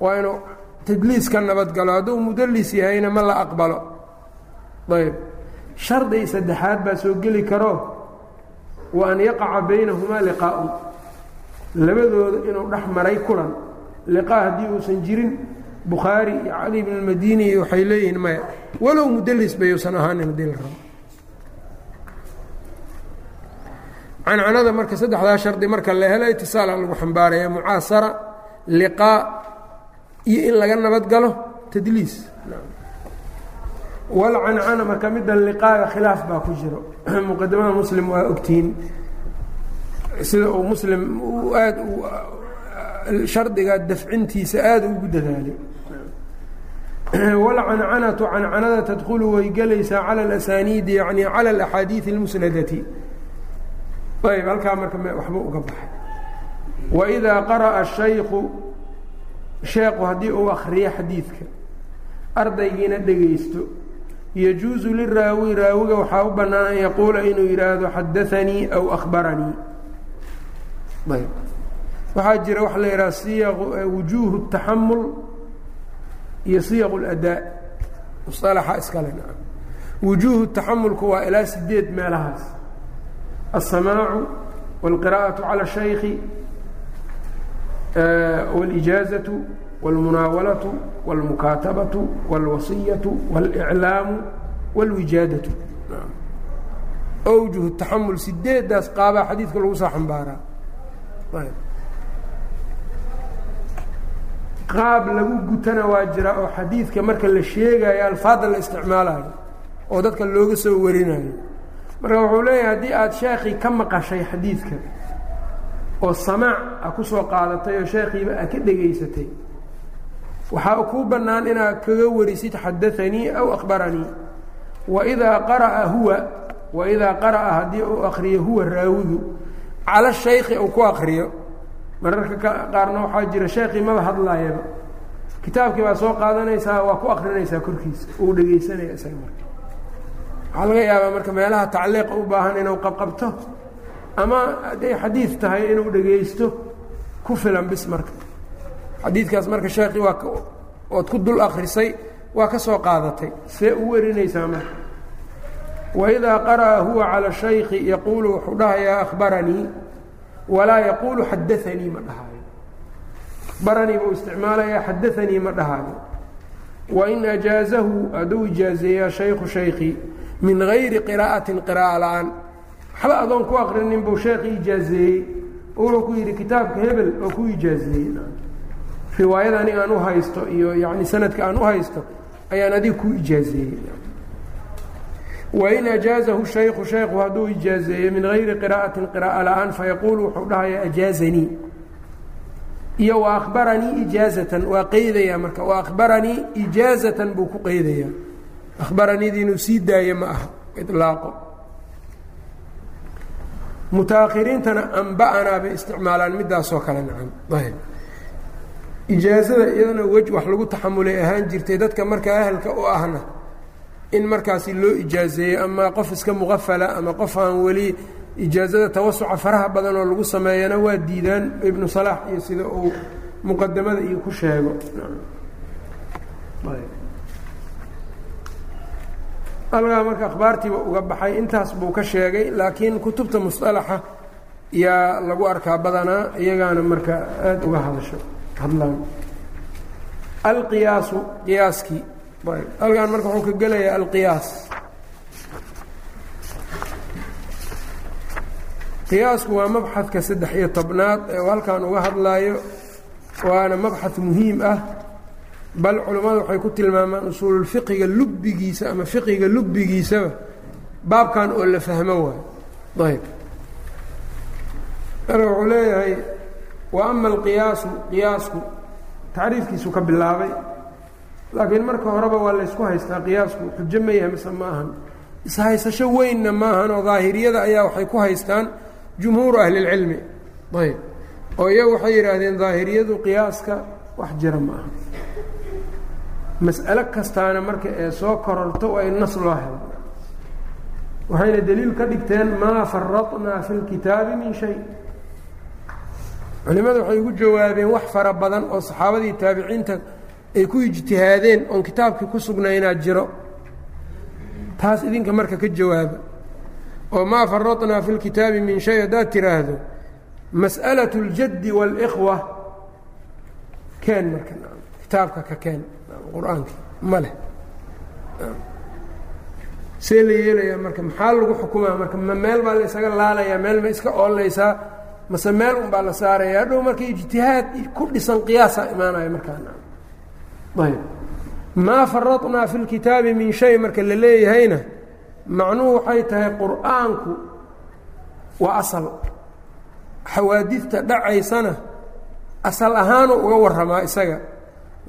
waa inuu tadliis ka nabad galo hadduu mudallis yahayna ma la aqbalo ayb shardi saddexaad baa soo geli karo wa an yaqaca baynahumaa liqaa'un labadooda inuu dhex maray kulan liqaa haddii uusan jirin bukhaari iyo cali bn اlmadini waxay leeyihiin maya. Walow mudallis bayuusan ahaanin haddii la rabo. Cancanada marka saddexdaa shardi marka la helo itisaala lagu xambaaraya mucaasara liqaa iyo in laga nabad galo tadliis. Walcancana marka middan liqaaga khilaaf baa ku jiro. (clears throat) Muqadimada muslim waa ogtihiin sida uu muslim aad shardiga dafcintiisa aada ugu dadaalay wlcancanatu cancanada tadkulu way gelaysaa cala alasaniidi yani cala alaxaadiidi اlmusnadati ayb halkaa marka waxba uga baxay waidaa qara'a shayku sheekhu haddii uu akriyo xadiidka ardaygiina dhegaysto yajuusu liraawi raawiga waxaa u bannaan an yaquula inuu yidhaahdo xadaanii aw akhbaranii ayb waxaa jira waxa la yidhaha siya wujuuhu taxamul iyo siyaq اladaa musalaxa iskale wujuuhu taxamulku waa ilaa sideed meelahaas الsamaacu wاlqira'aةu calى الshayki wاlijaazaةu wاlmunaawalaةu wاlmukaatabaةu wاlwasiyaةu wاlإclaamu wاlwijaadaةu awjuh taxamul sideedaas qaabaa xadiidka lagu soo xambaaraa qaab lagu gutana waa jira oo xadiidka marka la sheegayo alfaadda la isticmaalayo oo dadka looga soo warinayo. Marka wuxuu leeyahay haddii aada sheekii ka maqashay xadiidka oo samaac a ku soo qaadatay oo sheekhiiba a ka dhegaysatay waxaa kuu bannaan inaad kaga warisid xadaanii aw akhbaranii. Waidaa qara'a huwa waidaa qara'a haddii uu akriyo huwa raawigu cala shaykhi uu ku akriyo mararka qaarna waxaa jira sheekii maba hadlaayaba kitaabkii baa soo qaadanaysaa waa ku akrinaysaa korkiisa uu dhegaysanaya isaga marka. Waxaa laga yaabaa marka meelaha tacliiqa u baahan inuu qabqabto ama hadday xadiid tahay inuu dhegaysto ku filan bis marka. Xadiidkaas marka sheekii waa ood ku dul akrisay waa ka soo qaadatay see u warinaysaa marka. Waidaa qara'a huwa cala shayki yaquulu wuxuu dhahayaa akhbaranii walaa yaquulu xadaanii ma dhahaayo akhbaranii buu isticmaalayaa xadaanii ma dhahaayo wain ajaazahu hadduu ijaazeeyaa shaykhu shaykhi min gayri qiraa'atin qiraa'a la'aan. Waxba adoon ku aqrinin buu sheekhi ijaazeeyey. Wuxuu ku yidhi kitaabka hebel oo ku ijaazeeyey. Riwaayada aniga aan u haysto iyo yani sanadka aan u haysto ayaan adiga ku ijaazeeyey wain ajaazahu shaykhu shaykhu hadduu ijaazeeyo min gayri qiraa'atin qiraa'a la'aan fayaquulu wuxuu dhahayaa ajaazanii iyo wa akhbaranii ijaazatan waa qeydaya marka wa akhbaranii ijaazatan buu ku qeydayaa akhbaraniidi inuu sii daayo ma aha ilaaqo mutaahiriintana amba'anaa bay isticmaalaan midaasoo kale nacam ayb ijaazada iyadana wej wax lagu taxamulay ahaan jirtay dadka markaa ahalka u ahna in markaasi loo ijaazeeyo ama qof iska muqafala ama qof aan weli ijaazada tawasuca faraha badan oo lagu sameeyana waa diidaan ibnu salaax iyo sida uu muqadamada iyo ku sheego. Algaa marka akhbaartiiba uga baxay intaas buu ka sheegay laakiin kutubta musطalaxa yaa lagu arkaa badanaa iyagaana marka aada uga hadasho. Hadlaan. Alqiyaasu qiyaaskii halkan marka wuxuu ka gelayaa alqiyaas. Qiyaasku waa mabxadka saddex iyo tobnaad ee halkan uga hadlaayo waana mabxad muhiim ah. Bal culammadu waxay ku tilmaamaan usuululfiqiga lubbigiisa ama fiqiga lubbigiisaba baabkan oo la fahmo waayo. Ayb marka wuxuu leeyahay wa ama alqiyaasu qiyaasku tacriifkiisu ka bilaabay laakiin marka horeba waa laysku haystaa qiyaasku xujo ma yahay mise ma ahan. Ishaysasho weynna oo daahiriyada ayaa waxay ku haystaan jumhuuru ahlilcilmi. Ayb. Oo iyagu waxay yidhaahdeen daahiriyadu qiyaaska wax jira ma aha mas'alo kastaana marka ee soo kororto waa in nas loo helo. Waxayna deliil ka dhigteen maa faradnaa fi lkitaabi min shay. Culimadu waxay ugu jawaabeen wax fara badan oo saxaabadii taabiciinta ay ku ijtihaadeen oon kitaabkii ku sugnaynaa jiro taas idinka marka ka jawaaba oo maa faradnaa fi lkitaabi min shay haddaad tiraahdo mas'alaة اljaddi wاlإkhwa keen marka kitaabka ka keen qur-aanka ma leh see la yeelayaa marka maxaa lagu xukumaa marka ma meel baa la isaga laalayaa meel ma iska oolaysaa mase meel un baa la saaraya hadhow marka ijtihaad ku dhisan qiyaasaa imaanaya markaana ayb maa faradnaa fi lkitaabi min shay marka la leeyahayna macnuhu waxay tahay qur'aanku waa asal. Xawaadidta dhacaysana asal ahaanu uga warramaa isaga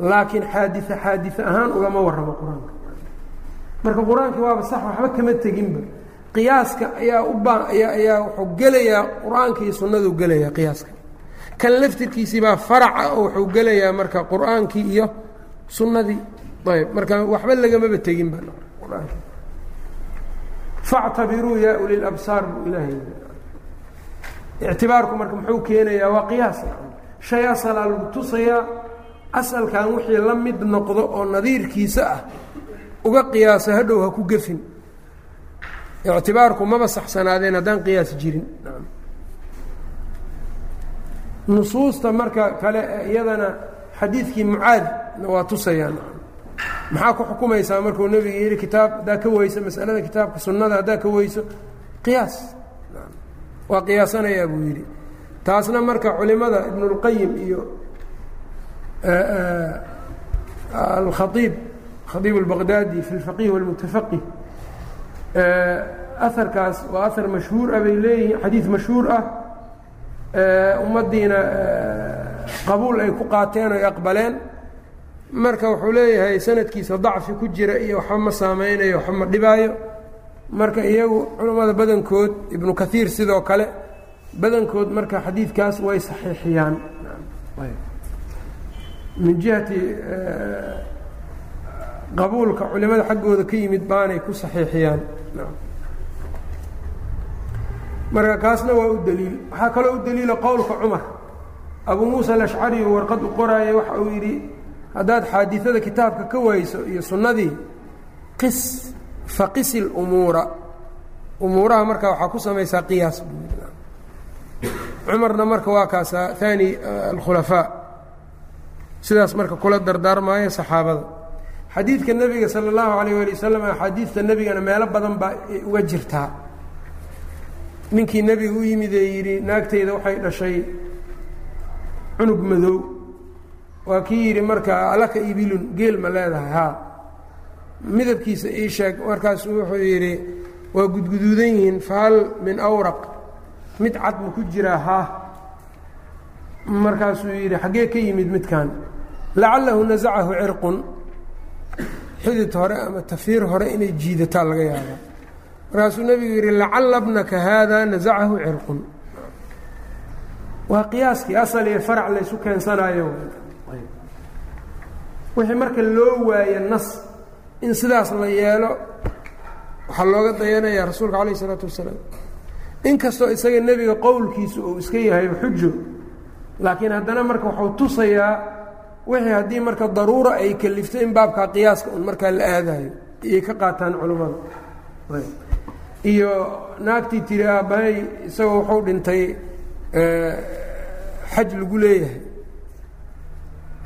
laakiin xaadie xaadie ahaan ugama warramo qur'aanka. Marka qur'aankii waaba sax waxba kama teginba. Qiyaaska ayaa u baa ayaa wuxuu gelayaa qur'aanka iyo sunnaduu gelayaa qiyaaska. Kan laftirkiisii baa faraca oo wuxuu gelayaa marka qur'aankii iyo sunnadii. Ayb marka waxba lagamaba qur'aanka factabiruu yaa uli labsaar buu ilaahay ictibaarku marka muxuu keenayaa waa qiyaas. Shay asalaa lagu tusayaa asalkan wixii la mid noqdo oo nadiirkiisa ah uga qiyaasa hadhow ha ku gefin. Ictibaarku maba saxsanaadeen haddaan qiyaas jirin. Nusuusta marka kale iyadana xadiidkii mucaadna waa tusayaan. Maxaa ku xukumaysaa markuu nebiga yidhi kitaab haddaa ka weyso masalada kitaabka sunnada haddaa ka weyso qiyaas. Waa qiyaasanayaa buu yidhi. Taasna marka culimada ibnulqayim iyo alkhaiib khaiib albaqdaadi fi lfaqih walmutafaqih aharkaas waa ahar mashhuur ah, bay leeyihiin xadiid mashhuur ah ummaddiina qabuul ay ku qaateen oy aqbaleen marka wuxuu leeyahay sanadkiisa dacfi ku jira iyo waxba ma saameynayo waxba ma dhibaayo. Marka iyagu culammada badankood ibnu kaiir sidoo kale badankood marka xadiidkaas way saxiixiyaan. Min jihati qabuulka culimada xaggooda ka yimid baanay ku saxiixiyaan. Marka kaasna waa u daliil. Waxaa kaloo u daliila qowlka cumar. Abu muusa alashcari warqad u qoraaya waxa uu yidhi haddaad xaadiثada kitaabka ka wayso iyo sunnadii qis faqisi اlumuura umuuraha marka waxaa ku samaysaa qiyaas cumarna marka waa kaasa haani alkhulafaa. Sidaas marka kula dardaarmaayo saxaabada. Xadiidka nebiga sala allahu alayh ali wasalam axaadiidta nebigana meelo badan baa uga jirtaa. Ninkii nebiga u yimid ee yidhi naagtayda waxay dhashay cunug madow waa kii yidhi marka alaka ibilun geel ma leedahay haa. Midabkiisa ii sheeg markaasuu wuxuu yidhi waa gudguduudan yihiin fahal min awraq mid cad ma ku jiraa haa. Markaasuu yidhi xaggee ka yimid midkan lacalahu nasacahu cirqun. Xidid hore ama tafiir hore inay jiidataa laga yaabaa markaasuu nebigu yidhi lacalla bnaka haada nasacahu cirqun. Waa qiyaaskii asal iyo farac laysu keensanayo wixii marka loo waayo nas in sidaas la yeelo waxaa looga dayanayaa rasuulka calayh isalaatu wasalaam. Inkastoo isaga nebiga qowlkiisa uu iska yahay xujo laakiin haddana marka waxuu tusayaa wixii haddii marka daruura ay kalifto in baabkaa qiyaaska un markaa la aadayo iyay ka qaataan culimmada iyo naagtii tiri aabbahay isagoo wuxuu dhintay xaj lagu leeyahay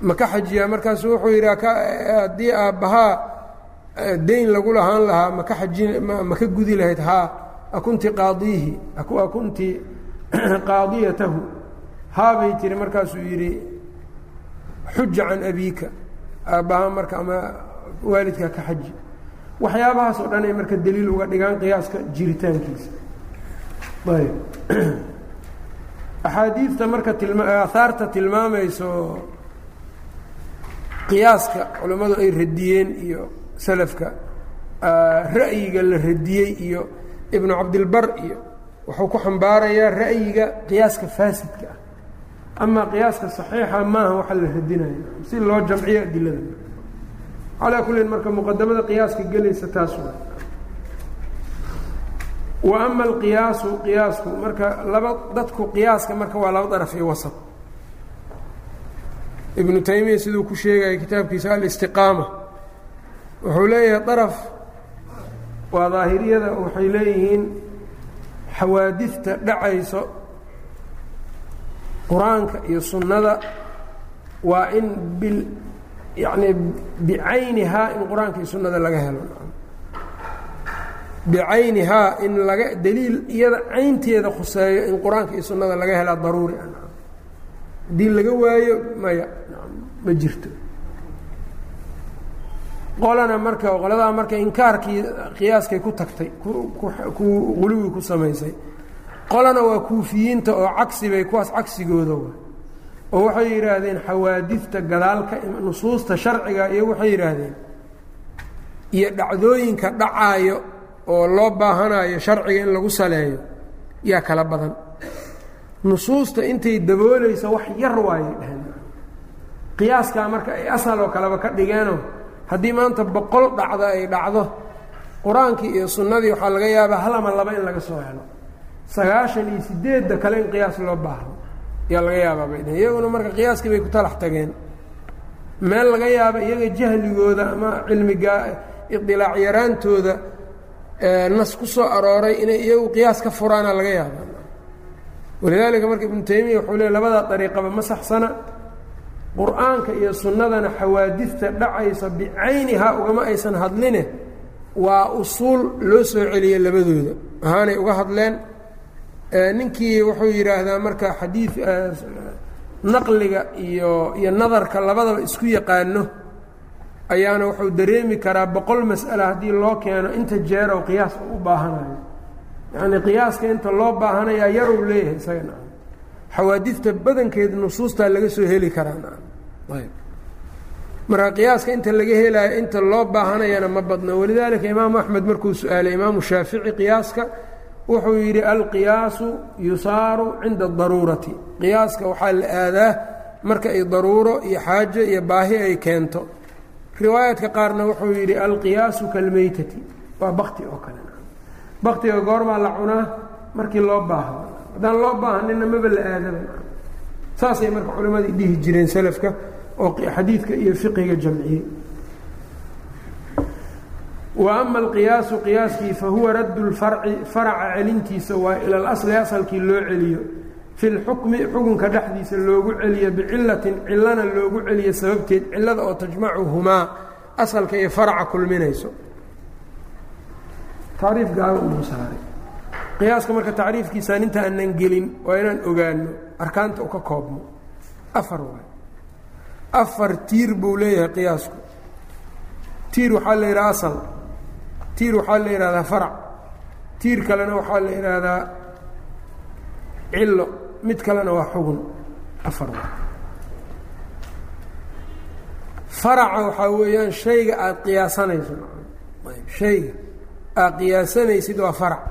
ma ka xajiyaa? Markaasu wuxuu yidhi haddii aabbahaa dayn lagu lahaan lahaa maka ajin ma ka gudi lahayd? Haa akunti qaadiihi akunti (clears throat) qaadiyatahu. Haabay tiri markaasuu yidhi xuja can abiika aabbaha marka ama waalidkaa ka xaji. Waxyaabahaas dhan ay marka daliil uga dhigaan qiyaaska jiritaankiisa. Ayb (clears throat) axaadiidta marka tilma aahaarta tilmaamayso qiyaaska culammadu ay radiyeen iyo salafka ra'yiga la radiyey iyo ibnu cabdilbar iyo wuxuu ku xambaarayaa ra'yiga qiyaaska faasidka ah. Amaa qiyaaska saxiixa maaha waxa la radinayo si loo jamciyo adilada. Calaa kullin marka muqadamada qiyaaska gelaysa taas wa ama alqiyaasu qiyaasku marka laba dadku qiyaaska marka waa laba daraf iyo wasat ibnu taymiya siduu ku sheegaya kitaabkiisa alistiqaama. Wuxuu leeyahay daraf waa daahiriyada waxay leeyihiin xawaadidta dhacayso qur'aanka iyo sunnada. Waa in bil yacni bicaynihaa in qur'aanka iyo sunnada laga helo. Bicaynihaa in laga daliil iyada caynteeda khuseeyo in qur'aanka iyo sunnada laga helaa daruuri. Haddii laga waayo maya ma jirto. Qolana marka qoladaa marka inkaarkii qiyaaskay ku tagtay ku quluwi ku samaysay. Qolana waa kuufiyiinta oo cagsi bay kuwaas cagsigooda oo waxay yidhaahdeen xawaadidta gadaalka nusuusta sharciga iyo waxay yidhaahdeen iyo dhacdooyinka dhacaayo oo loo baahanayo sharciga in lagu saleeyo yaa kala badan. Nusuusta intay daboolayso wax yar waayay dhaheen qiyaaskaa marka ay asal oo kaleba ka dhigeenoo haddii maanta boqol dhacdo ay dhacdo qur'aankii iyo sunnadii waxaa laga yaabaa hal ama laba in laga soo helo. Sagaashan iyo sideedda kale in qiyaas loo baahdo ayaa laga yaabaa bay dhaheen. Iyaguna marka qiyaaskii bay ku talax tageen. Meel laga yaaba iyaga jahligooda ama cilmiga idilaac yaraantooda nas ku soo arooray inay iyagu qiyaas ka furaana laga yaaba walidaalika marka ibnu taymiya wuxuu leey labadaa dariiqaba ma saxsana qur'aanka iyo sunnadana xawaadidta dhacaysa bicaynihaa ugama aysan hadline waa usuul loo soo celiyey labadooda. Ahaanay uga hadleen ninkii wuxuu yidhaahdaa marka xadiid naqliga iyo iyo nadarka labadaba isku yaqaano ayaana wuxuu dareemi karaa boqol mas'ala haddii loo keeno inta jeer oo qiyaas u baahanayo. Yacnii qiyaaska inta loo baahanayaa yaruu leeyahay isaga na xawaadidta badankeed nusuustaa laga soo heli karaa ayb. Marka qiyaaska inta laga helaayo inta loo baahanayana ma badno walidaalika imaamu axmed markuu su'aalay imaamu shaafici qiyaaska wuxuu yidhi alqiyaasu yusaaru cinda adaruurati qiyaaska waxaa la aadaa marka ay daruuro iyo xaajo iyo baahi ay keento. Riwaayaadka qaarna wuxuu yidhi alqiyaasu kalmeytati waa bakti oo kale baktiga goormaa la cunaa markii loo baahdo haddaan loo baahanina maba la aadaba saasay marka culimmadii dhihi jireen selafka oo xadiidka iyo fiqiga jamciyey wa ama alqiyaasu qiyaaskii fahuwa raddu lfarci faraca celintiisa waa ila alasli asalkii loo celiyo. Fi lxukmi xukunka dhexdiisa loogu celiyo bicilatin cilana loogu celiyo sababteed cilada oo tajmacuhumaa asalka iyo faraca kulminayso. Tacriif gaaban buu saaray qiyaaska marka tacriifkiisaan inta aanan gelin waa inaan ogaano arkaanta u ka koobmo. Afar waay. Afar tiir buu leeyahay qiyaasku. Tiir waxaa la yidhaha asal. Tiir waxaa la yidhahdaa farac. Tiir kalena waxaa la yidhaahdaa cillo. Mid kalena waa xugun. Afar waay. Faraca waxaa weeyaan shayga aada qiyaasanayso. Shayga aad qiyaasanaysid waa farac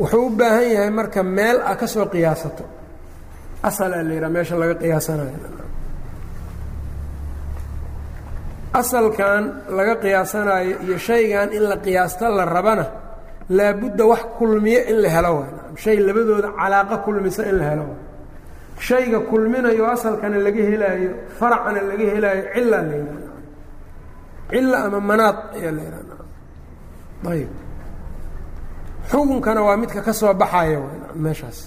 wuxuu u baahan yahay marka meel a ka soo qiyaasato. Asalaa la yidhaha meesha laga qiyaasanayo. Asalkan laga qiyaasanaayo iyo shaygan in la qiyaasta la rabana laabudda wax kulmiyo in la helo waay. Shay labadooda calaaqa kulmisa in la helo shayga kulminayo asalkana laga helaayo faracana laga helaayo cilaa la yidhaha. Cilla ama manaad ayaa la yidhaha. Ayb xukunkana waa midka ka soo baxaya meeshaas.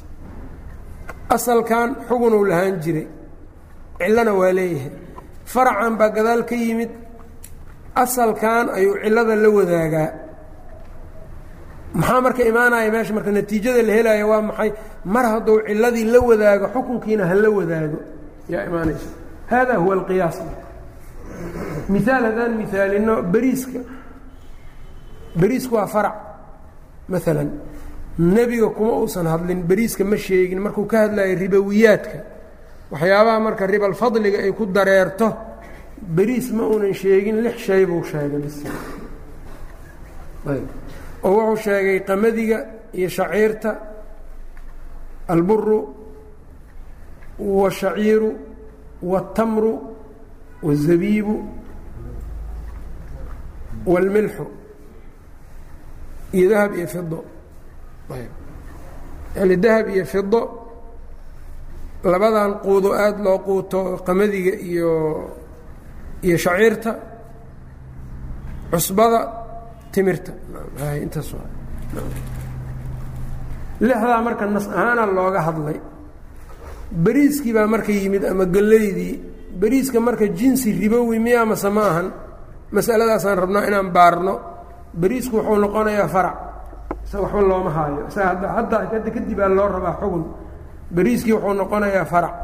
Asalkan xugunuu lahaan jiray cillona waa leeyahay. Faracan baa gadaal ka yimid asalkan ayuu cillada la wadaagaa. Maxaa marka imaanaya meesha? Marka natiijada la helaayo waa maxay? Mar hadduu cilladii la wadaago xukunkiina ha la wadaago. Yaa imaanaysa? Hada huwa alqiyaas. Miaal haddaan miaalino beriiska beriisku waa farac maalan nebiga kuma uusan hadlin beriiska ma sheegin markuu ka hadlayo ribowiyaadka waxyaabaha marka ribalfadliga ay ku dareerto beriis ma uunan sheegin lix shay buu sheegay bis ayb oo wuxuu sheegay qamadiga iyo shaciirta alburu washaciiru waاtamru waالzabiibu wاlmilxu iyo dahab iyo fido yani dahab iyo fido labadan quudo aada loo quuto qamadiga iyo iyo shaciirta cusbada timirta. Intaas lixdaa marka nas ahaana looga hadlay beriiskii baa marka yimid ama gellaydii beriiska marka jinsi ribowi miya mase ma ahan masaladaasaan rabnaa inaan baarno beriisku wuxuu noqonayaa farac. Isaga waxba looma haayo. Isaga hadda hadda kadib aa loo rabaa xugun. Beriiskii wuxuu noqonayaa farac.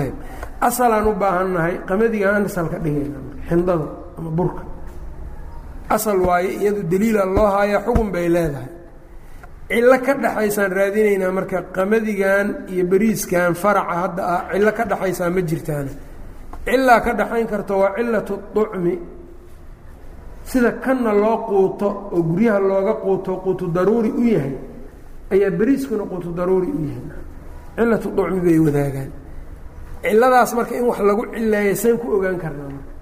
Ayb. Asalaan u baahannahay qamadigaan asalka dhigayna xindada ama burka. Asal waaye iyadu daliila loo haaya xugun bay leedahay. Cillo ka dhexaysaan raadinaynaa marka qamadigan iyo beriiskan faraca hadda ah cillo ka dhexaysaa ma jirtaana cilaa ka dhexayn karto waa cilatu ducmi sida kanna loo quuto oo guryaha looga quuto quutu daruuri u yahay ayaa bariiskuna quutu daruuri u yahay. Cilatu ducmi bay wadaagaan. Ciladaas marka in wax lagu cileeya sayn ku ogaan karnaa marka.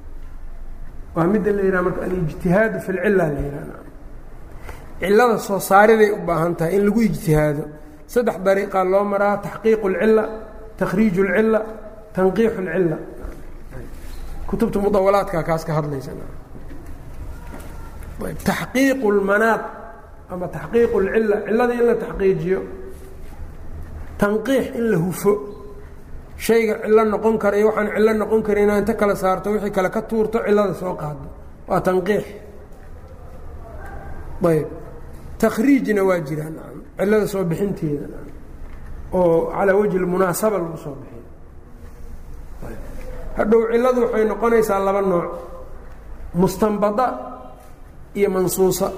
Waa midda la yidhaha marka alijtihaadu fi lcila la yidhahda cilada soo saariday u baahan tahay in lagu ijtihaado. Saddex dariiqaa loo maraa taxqiiqu lcila takhriij lcila tanqiixu lcila kutubta mudawalaadka kaas ka hadlaysa taxqiiqu اlmanaad ama taxqiiqu اlcila cilada in la taxqiijiyo tanqiix in la hufo. Shayga cillo noqon kara iyo waxaan cillo noqon karin inaa inta kala saarto wixii kale ka tuurto cillada soo qaado. Waa tanqiix. Ayb takhriijna waa jiraan cillada soo bixinteeda oo calaa wajhi lmunaasaba lagu soo bixiyo hadhow cilladu waxay noqonaysaa laba nooc. Mustanbada iyo mansuusa.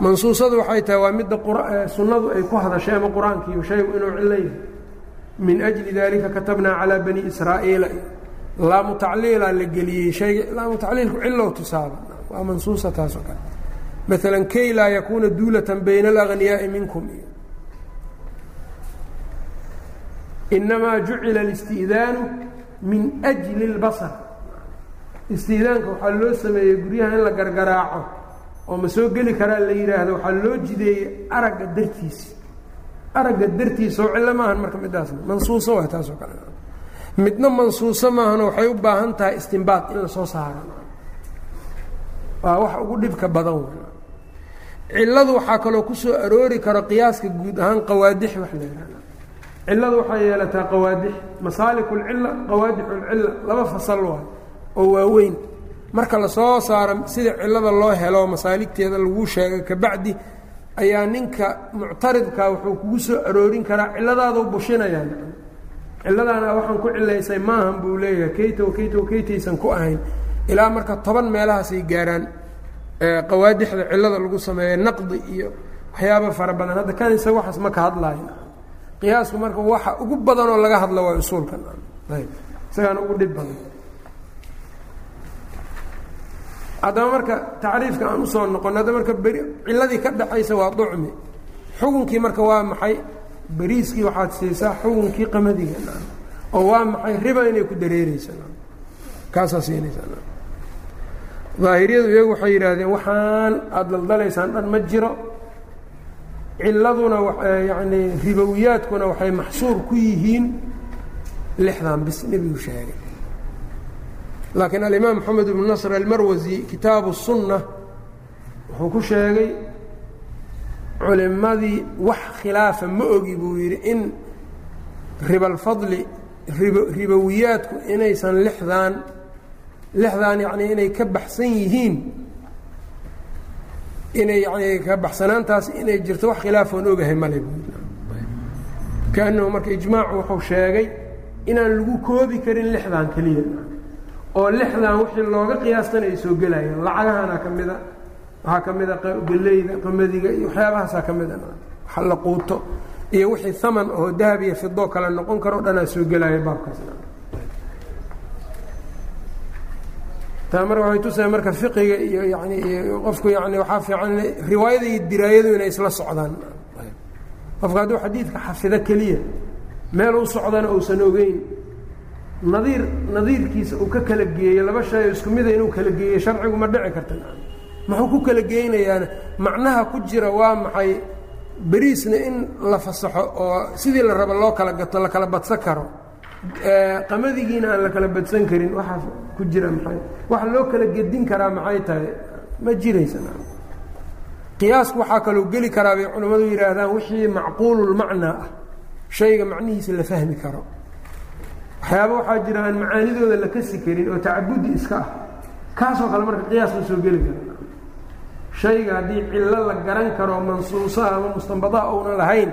Mansuusadu waxay tahay waa midda sunnadu ay ku hadashay ama qur'aankiiyo shaygu inuu cillo yahay min ajli dalika katabnaa calaa bani israa'iila. Laamu tacliilaa la geliyey hayga laamu tacliilku cilow tusaaba waa mansuusa taasoo kale. Maala kay laa yakuuna duulatan bayna alaghniyaa'i minkum. Iyo inamaa jucila alisti'daanu min ajli اlbasr isti'daanka waxaa loo sameeyey guryaha in la gargaraaco oo ma soo geli karaa la yidhaahdo waxaa loo jideeyey aragga dartiisa aragga dartiisa oo cillo maahan marka midaasna mansuuso waa taasoo kale. Midna mansuuso maahano waxay u baahan tahay istimbaad in la soo saaro. Waa wax ugu dhibka badan cilladu waxaa kaloo ku soo aroori karo qiyaaska guud ahaan qawaadix wax la yihahda cilladu waxay yeelataa qawaadix. Masaaliku اlcila qawaadix اlcila laba fasal waay oo waaweyn. Marka la soo saaro sida cillada loo helo masaaligteeda lagu sheegay kabacdi ayaa ninka muctaridka wuxuu kugu soo aroorin karaa cilladaadu bushinayaa cilladaana waxaan ku cilaysay maahan buu leeyahay kayta wakayta wakaytaysan ku ahayn. Ilaa marka toban meelahaasay gaaraan qawaadixda cillada lagu sameeya naqdi iyo waxyaaba fara badan. Hadda kan isaga waxaas ma ka hadlaayo. Qiyaasku marka waxa ugu badanoo laga hadla waa usuulkan. Ayb. Isagaana ugu dhib badan haddaba marka tacriifka aan u soo noqon hadda marka beri cilladii ka dhaxaysa waa ducmi. Xukunkii marka waa maxay? Beriiskii waxaad siisaa xukunkii qamadiga oo waa maxay? Riba inay ku dareereysa kaasaa siinaysa daahiriyadu iyagu waxay yidhaahdeen waxaan aada daldalaysaan dhan ma jiro. Ciladuna yacni ribowiyaadkuna waxay maxsuur ku yihiin lixdan bis nebigu sheegay laakiin alimaam moxamed ibnu nasr almarwasi kitaabu الsunna wuxuu ku sheegay culimadii wax khilaafa ma ogi buu yidhi in ribalfadli rib ribowiyaadku inaysan lixdan lixdan yacnii inay ka baxsan yihiin inay yani ka baxsanaantaas inay jirto wax khilaafoon ogahay male kaanahu marka ijmaacu wuxuu sheegay inaan lagu koobi karin lixdan keliya oo lixdan wixii looga qiyaastana ay soo gelayaan. Lacagahana ka mida waxaa ka mida geleyda qamadiga iyo waxyaabahaasaa ka mida. Waxa la quuto iyo wixii haman oo dahab iyo fidoo kale noqon karo dhanaa soo gelaya baabkaas. Taa marka waxay tusaya marka fiqiga iyo yani iyo qofku yani waxaa fiican riwaayada iyo diraayadu inay isla socdaan. Qofka hadduu xadiidka xafido keliya meel u socdana uusan ogeyn nadiir nadiirkiisa uu ka kala geeyo laba shay isku mida inuu kala geeyo sharcigu ma dhici karta. Muxuu ku kala geynayaana macnaha ku jira waa maxay beriisna in la fasaxo oo sidii la rabo loo kala gato la kala badsan karo? Qamadigiina aan la kala badsan karin waxaas ku jira maxay? Waxa loo kala gedin karaa maxay tahay? Ma jiraysa qiyaasku waxaa kaloo geli karaa bay culimmadu yidhaahdaan wixii macquululmacnaa ah. Shayga macnihiisa la fahmi karo waxyaaba waxaa jira aan macaanidooda la kasi karin oo tacabudi iska ah. Kaasoo kale marka qiyaas la soo geli kara shayga haddii cillo la garan karo mansuusaha ama mustanbadaha uunan lahayn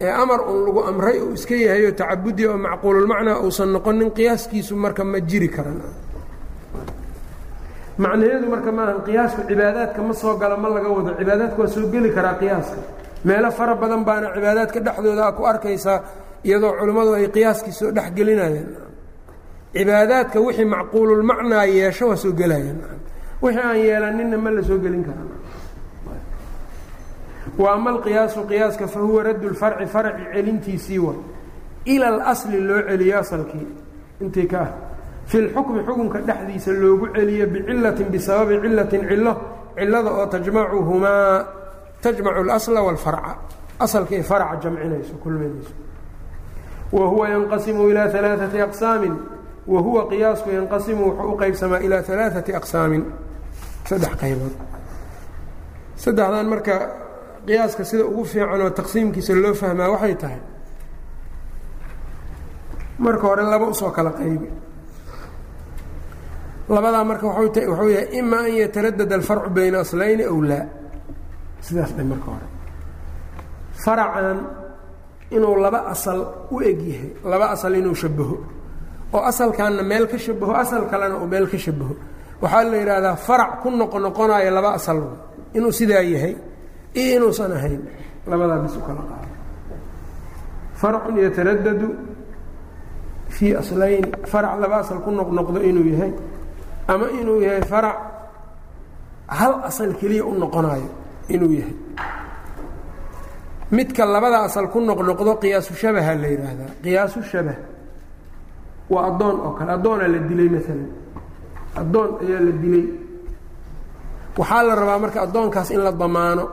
ee amar uun lagu amray uu iska yahay oo tacabudi oo macquululmacnaa uusan noqonin qiyaaskiisu marka ma jiri karan macnaheedu marka maaha qiyaasku cibaadaadka ma soo gala ma laga wado. Cibaadaadka waa soo geli karaa qiyaaska. Meelo fara badan baana cibaadaadka dhexdooda a ku arkaysaa iyadoo culimmadu ay qiyaaskii soo dhexgelinayeen cibaadaadka wixii macquululmacnaa yeesho waa soo gelayeen. Wixii aan yeelaninna ma la soo gelin karaa wa ama alqiyaasu qiyaaska fa huwa raddu lfarci farci celintiisii wa ila alasli loo celiyo asalkii intii ka ah? Fi lxukmi xukunka dhexdiisa loogu celiyo bicilatin bisababi cilatin cilo cilada oo tajmacuhumaa tajmacu اlasla wاlfarca asalka farca jamcinayso kulminayso wa huwa yanqasimu ilaa alaaثati aqsaamin wa huwa qiyaasku yanqasimu wuxuu u qeybsamaa ilaa alaaثati aqsaamin saddex qaybood saddexdan marka qiyaaska sida ugu fiican oo taqsiimkiisa loo fahmaa waxay tahay marka hore laba u soo kala qaybi labadaa marka wuxuu yahay ima an yataradad alfarcu bayna aslayni aw laa sidaas dhe marka hore faracan inuu laba asal u eg yahay laba asal inuu shabaho oo asalkanna meel ka shabaho asal kalena uu meel ka shabaho waxaa la yidhaahdaa farac ku noqo noqonayo laba asal inuu sidaa yahay iyo inuusan ahayn labadaa bis u kala qaado. Farcun yataradadu fii aslayni farac laba asal ku noqnoqdo inuu yahay ama inuu yahay farac hal asal keliya u noqonayo inuu yahay midka labada asal ku noqnoqdo qiyaasu shabaha la yidhaahdaa qiyaasu shabah waa addoon oo kale. Addoonaa la dilay maalan addoon ayaa la dilay. Waxaa la rabaa marka addoonkaas in la damaano.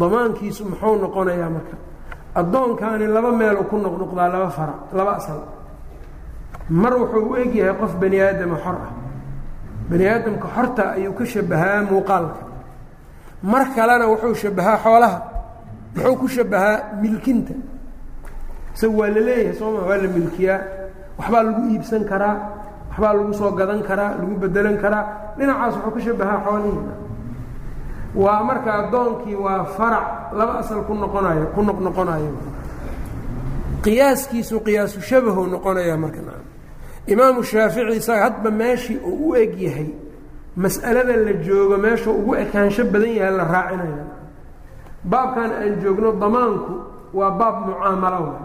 Damaankiisu muxuu noqonayaa marka? Addoonkaani laba meelu ku noqnoqdaa laba farac laba asal. Mar wuxuu u eg yahay qof bani aadama xor ah. Bani aadamka xorta ayuu ka shabahaa muuqaalka. Mar kalena wuxuu shabahaa xoolaha muxuu ku shabahaa milkinta? Isaga waa la leeyahay sooma waa la milkiyaa. Waxbaa lagu iibsan karaa waxbaa lagu soo gadan karaa lagu bedelan karaa. Dhinacaas wuxuu ka shabahaa xoolihii waa marka addoonkii waa farac laba asal ku noqonayo ku noqnoqonayo qiyaaskiisu qiyaasu shabahu noqonaya marka. Imaamu shaafici isaga hadba meeshii uu u eg yahay mas'alada la joogo meeshuu ugu ekaansho badan yahay la raacinaya baabkan aan joogno damaanku waa baab mucaamalo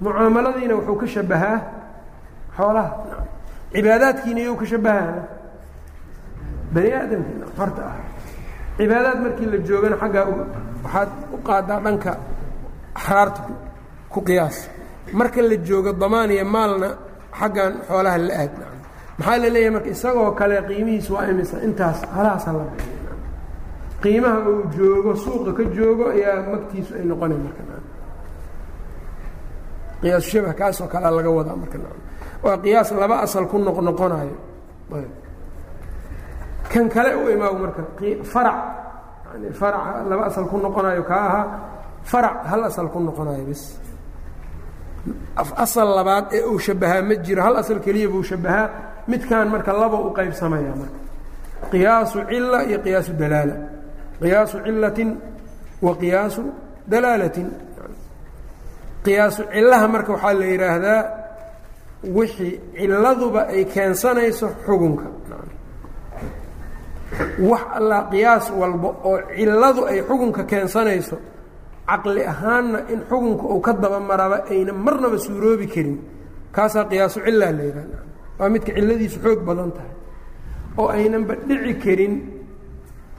mucaamaladiina wuxuu ka shabahaa xoolaha. Cibaadaadkiina iyou ka shabahaa. Bani aadamkiina horta ah. Cibaadaad markii la joogana xaggaa waxaad u qaadaa dhanka axraarta ku qiyaas. Marka la joogo damaan iyo maalna xaggan xoolaha la aad maxaa la leeyahay marka isagoo kale qiimihiisu waa imisa intaas halaasa la qiimaha uu joogo suuqa ka joogo ayaa magtiisu ay noqonay marka qiyaasu shabah kaasoo kalea laga wadaa marka waa qiyaas laba asal ku noqnoqonayo kan kale u imaago marka farac. Yani farac laba asal ku noqonayo kaa ahaa farac hal asal ku noqonayo bis asal labaad ee uu shabahaa ma jiro hal asal keliya buu shabahaa midkan marka laba u qaybsamaya marka. Qiyaasu cila iyo qiyaasu dalaala qiyaasu cilatin wa qiyaasu dalaalatin. Qiyaasu cilaha marka waxaa la yidhaahdaa wixii ciladuba ay keensanayso xugunka wax allaa qiyaas walba oo ciladu ay xugunka keensanayso caqli ahaanna in xugunka uu ka daba maraba ayna marnaba suuroobi karin. Kaasaa qiyaasu cilaa la yidhahda waa midka ciladiisu xoog badan tahay. Oo aynanba dhici karin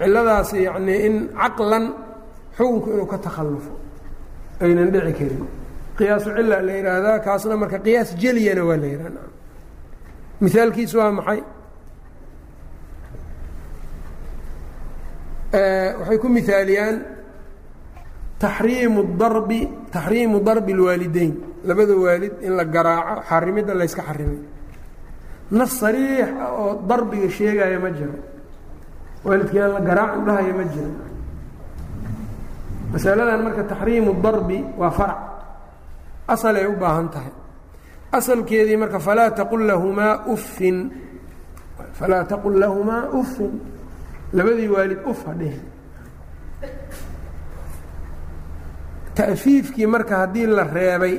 ciladaasi yacnii in caqlan xukunku inuu ka takhallufo aynan dhici karin. Qiyaasu cila la yidhaahdaa kaasna marka qiyaas jeliyana waa la yidhahda mihaalkiisu waa maxay? Waxay ku mihaaliyaan taxriimu darbi taxriimu darbi اlwaalideyn labada waalid in la garaaco xarimidda layska xarimay nas sariix oo darbiga sheegaya ma jiro waalidkii aan la garaacin dhahaya ma jiro masaladan marka taxriimu darbi waa farac. Asalay u baahan tahay. Asalkeedii marka falaa taqul lahumaa uffin. Falaa taqul lahumaa uffin. Labadii waalid uf hadheh ta'fiifkii marka haddii la reebay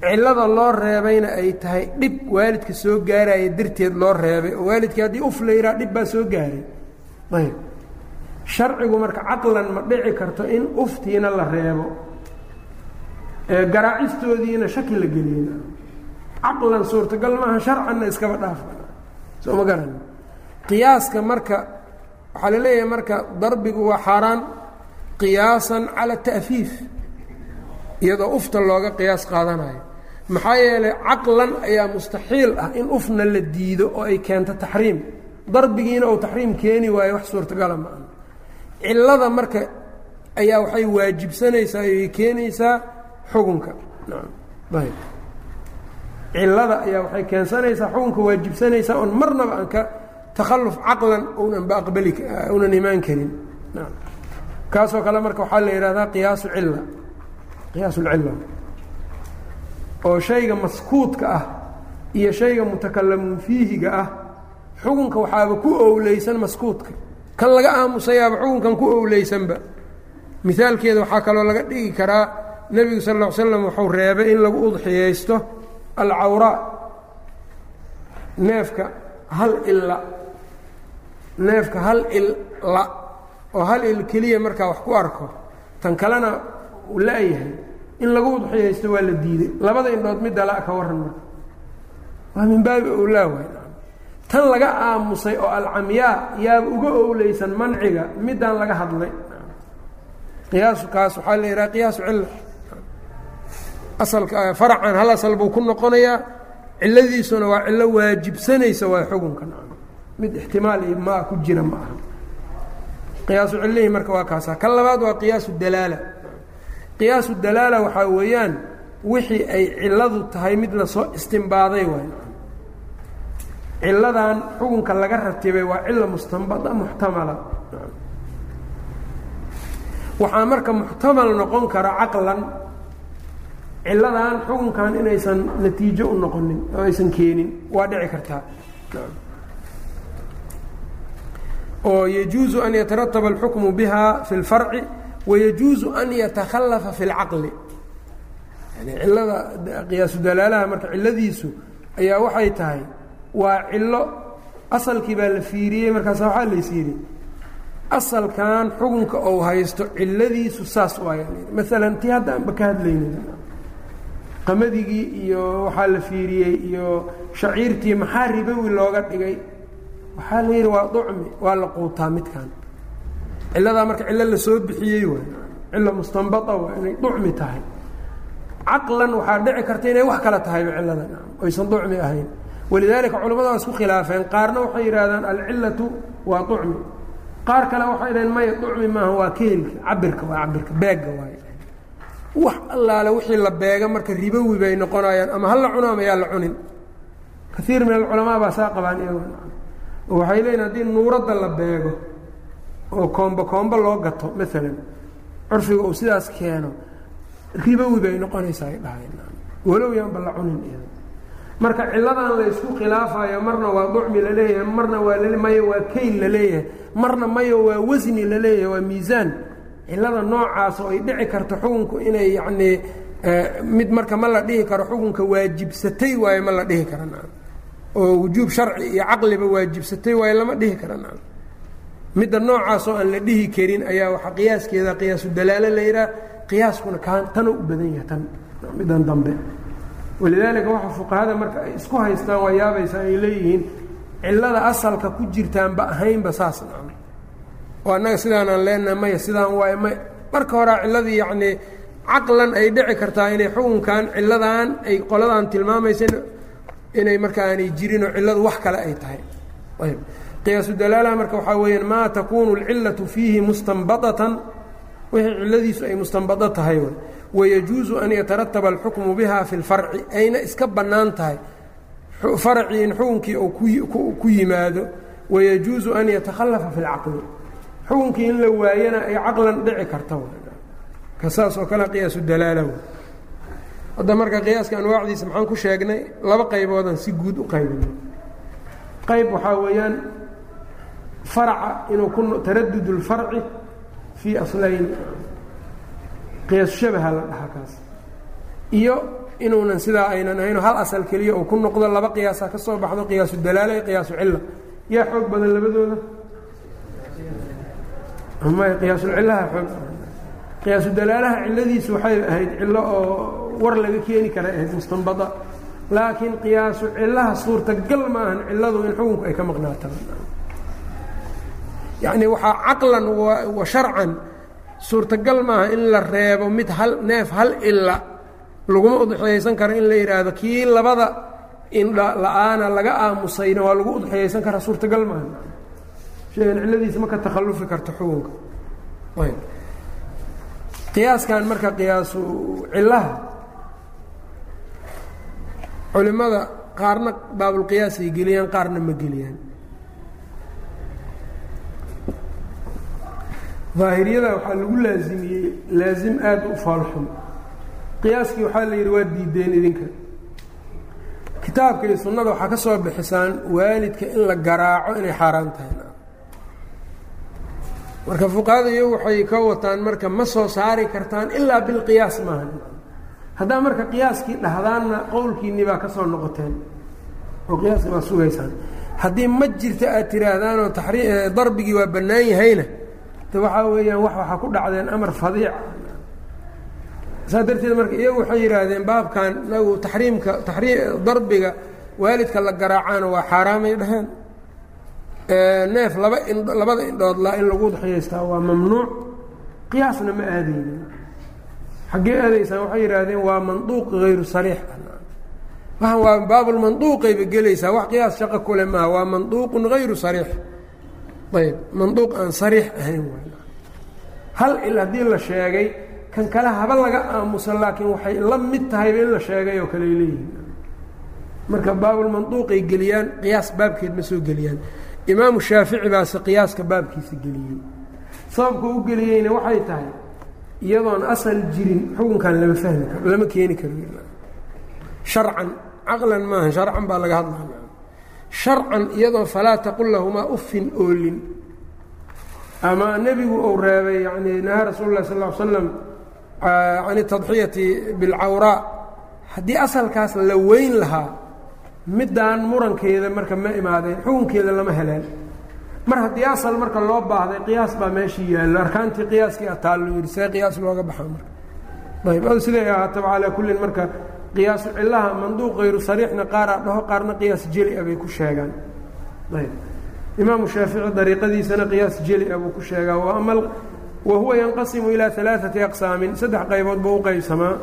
cillada loo reebayna ay tahay dhib waalidka soo gaaraya darteed loo reebay. Oo waalidkii haddii uf la yidhaha dhib baa soo gaaray. Ayb. Sharcigu marka caqlan ma dhici karto in uftiina la reebo garaacistoodiina shaki la geliyena caqlan suurtagal maaha sharcanna iskaba dhaafa soo ma garan? Qiyaaska marka waxaa la leeyahay marka darbigu waa xaaraan qiyaasan cala ta'fiif iyadoo ufta looga qiyaas qaadanayo. Maxaa yeelay caqlan ayaa mustaxiil ah in ufna la diido oo ay keento taxriim. Darbigiina uu taxriim keeni waayo wax suurtagala ma aha. Cillada marka ayaa waxay waajibsanaysaa ay keenaysaa xukunka. Ayb cillada ayaa waxay keensanaysaa xukunka waajibsanaysaa oon marnaba aan ka takhalluf caqlan unan ba aqbali unan imaan karin. Kaasoo kale marka waxaa la yidhahdaa qiyaasu cilla qiyaas oo shayga maskuudka ah iyo shayga mutakalamun fiihiga ah xukunka waxaaba ku owleysan maskuudka. Kan laga aamusayaaba xukunkan ku owleysanba. Mihaalkeeda waxaa kaloo laga dhigi karaa nebigu sal ll ly slam wuxuu reebay in lagu udxiyaysto alcawraa neefka hal illa neefka hal illa oo hal il keliya markaa wax ku arko. Tan kalena uu la-yahay in lagu udxiyaysto waa la diiday. Labada indhood midda la ka waran marka. Waa min baabi owlaa waay tan laga aamusay oo alcamyaa yaaba uga owleysan manciga midaan laga hadlay. Qiyaasu kaas waxaa la yidhaha qiyaasu cilla asalka faracan hal asal buu ku noqonayaa cilladiisuna waa cillo waajibsanaysa waa xukunka. Mid ixtimaal iyo maa ku jira ma aha. Qiyaasu cillihii marka waa kaasa kan labaad waa qiyaasu dalaala qiyaasu dalaala waxaa weeyaan wixii ay cilladu tahay mid la soo istimbaaday waay cilladan xukunka laga ratibay waa cilla mustanbada muxtamala waxaa marka muxtamal noqon kara caqlan ciladan xukunkan inaysan natiijo u noqonin oo aysan keenin waa dhici kartaa. Oo yajuuzu an yatarataba alxukmu biha fi اlfarci wayajuuzu an yatakhalafa fi اlcaqli yani cilada qiyaasu dalaalaha marka ciladiisu ayaa waxay tahay waa cilo asalkii baa la fiiriyey markaasa waxaa lays yidhi asalkan xukunka ou haysto ciladiisu saas waaya maalan tii hadda aanba ka hadlaynin qamadigii iyo waxaa la fiiriyey iyo shaciirtii maxaa ribowi looga dhigay waxaa la yidhi waa ducmi waa la quutaa midkan ciladaa marka cilo la soo bixiyey waay. cilo mustanbaa waa inay ducmi tahay. caqlan waxaa dhici karta inay wax kale tahayba ciladan aysan ducmi ahayn. walidaalika culamada waa khilaafeen. qaarna waxay yidhahdaan alcilatu waa ducmi. qaar kale waxay dhaheen maya ducmi maaha waa keelka. cabirka waa cabirka beegga waay. wax allaale wixii la beega marka ribowi bay noqonayaan. ama hala cuno ama la cunin. kaiir min alculamaa baa saa qabaan iyago waxay leeyiin haddii nuuradda la beego oo koombo koombo loo gato maalan curfiga uu sidaas keeno ribowi bay noqonaysaa ay dhahayn. Walow yaanba la cunin iyada marka ciladan laysku khilaafayo marna waa ducmi la leeyahay marna waa maya waa kayl la leeyahay marna mayo waa wasni la leeyahay waa miisaan. Cilada noocaas oo ay dhici karto xukunku inay yacnii mid marka ma la dhihi karo xukunka waajibsatay waayo ma la dhihi kara oo wujuub sharci iyo caqliba waajibsatay waayo lama dhihi kara midda noocaas oo aan la dhihi karin ayaa waxaa qiyaaskeeda qiyaasu dalaalo la yidhaha qiyaaskuna tana u badan yahay tan middan dambe. Walidaalika waxa fuqahada marka ay isku haystaan waa yaabaysa ay leeyihiin cilada asalka ku jirtaanba ahaynba saas oo annaga sidaanaan leenaha maya sidaan waay may marka horaa ciladii yacnii caqlan ay dhici kartaa inay xukunkan ciladan ay qoladan tilmaamaysa inay marka aanay jirinoo cilladu wax kale ay tahay. Ayb qiyaasu dalaalaha marka waxaa weeyaan maa takuunu alcillatu fiihi mustanbadatan? Wixii cilladiisu ay mustanbado tahay wayajuusu an yatarataba alxukmu biha fi lfarci ayna iska bannaan tahay. Farcii in xukunkii uu ku yimaado. Wayajuusu an yatakhalafa fi lcaqli xukunkii in la waayana ay caqlan dhici karta ka saas oo kale qiyaasu dalaala hadda marka qiyaaska anwaacdiisa maxaan ku sheegnay laba qayboodan si guud u qaybinay qayb waxaa weeyaan farca inuu ku taradud اlfarci fii aslayn qiyaasu shabaha la dhahaa kaas. Iyo inuunan sidaa aynan ahayn hal asal keliya uu ku noqdo laba qiyaasa ka soo baxdo qiyaasu dalaala iyo qiyaasu cila yaa xoog badan labadooda? May qiyaasulcilaha xoog qiyaasu dalaalaha ciladiisu waxay ahayd cilo oo war laga keeni kara ahayd mustanbada. Laakiin qiyaasu cilaha suurtagal maahan ciladu in xukunku ay ka maqnaata yacni waxaa caqlan wa sharcan. Suurtagal maaha in la reebo mid hal neef hal ila laguma udxiyaysan karo in la yidhaahdo kii labada indha la'aana laga aamusayna waa lagu udxiyaysan karaa suurtagal maaha. Sheegan ciladiisa ma ka takhallufi karto xukunka. Qiyaaskan marka qiyaasu cilaha culimada qaarna baabulqiyaasay geliyaan qaarna ma geliyaan daahiriyada waxaa lagu laasimiyey laasim aada u faalxun qiyaaskii waxaa la yidhi waa diideen idinka. Kitaabka iyo sunnada waxaa ka soo bixisaan waalidka in la garaaco inay xaaraan tahay. Marka fuqahada iyagu waxay ka wataan marka ma soo saari kartaan ilaa bilqiyaas maaha haddaa marka qiyaaskii dhahdaanna qowlkiinni baa ka soo noqoteen oo qiyaaskii baa sugaysaan. Haddii ma jirta aad tihaahdaan tarii darbigii waa bannaan yahayna waxaa weeyaan wax waxaa ku dhacdeen amar fadiica saa darteed marka iyagu waxay yidhaahdeen baabkan nagu taxriimka tarii darbiga waalidka la garaacaana waa xaaraamay dhaheen. Neef laba in labada indhood laa in lagu udxiyaystaa waa mamnuuc. Qiyaasna ma aadaynin xaggee aadaysaan waxay yidhaahdeen waa manduuq hayru sariix waxaan waa baabulmanduuqayba gelaysaa wax qiyaas shaqo kule maaha waa manduuqun hayru sariix ayb manduuq aan sariix ahayn hal il haddii la sheegay kan kale haba laga aamusa laakiin waxay la mid tahayba in la sheegay oo kale leeyihiin. Marka baabulmanduuqay geliyaan qiyaas baabkeed ma soo geliyaan. Imaamu shaafici baase qiyaaska baabkiisa geliyey. Sababka u geliyeyna waxay tahay iyadoon asal jirin xukunkan lama fahmi karo lama keeni karo. Sharcan caqlan maaha sharcan baa laga hadlaya sharcan iyadoo falaa taqul lahumaa uffin oolin. Ama nebigu uu reebay yani nahaa rasuulu lah sal slam can tadxiyati bilcawraa haddii asalkaas la weyn lahaa middaan murankeeda marka ma imaadeen xukunkeeda lama heleen. Mar haddii asal marka loo baahday qiyaas baa meeshii yaallo arkaantii qiyaaskii ataallo yidhi see qiyaas looga baxaa marka. Ayb ad siday ahaataba calaa kullin marka qiyaasu cillaha manduuq hayru sariixna qaaraa dhaho qaarna qiyaas jeli a bay ku sheegaan. Ayb. Imaamu shaafici dariiqadiisana qiyaas jeli a buu ku sheegaa. Wa huwa yanqasimu ilaa alaaثati aqsaamin saddex qaybood buu u qaybsamaa.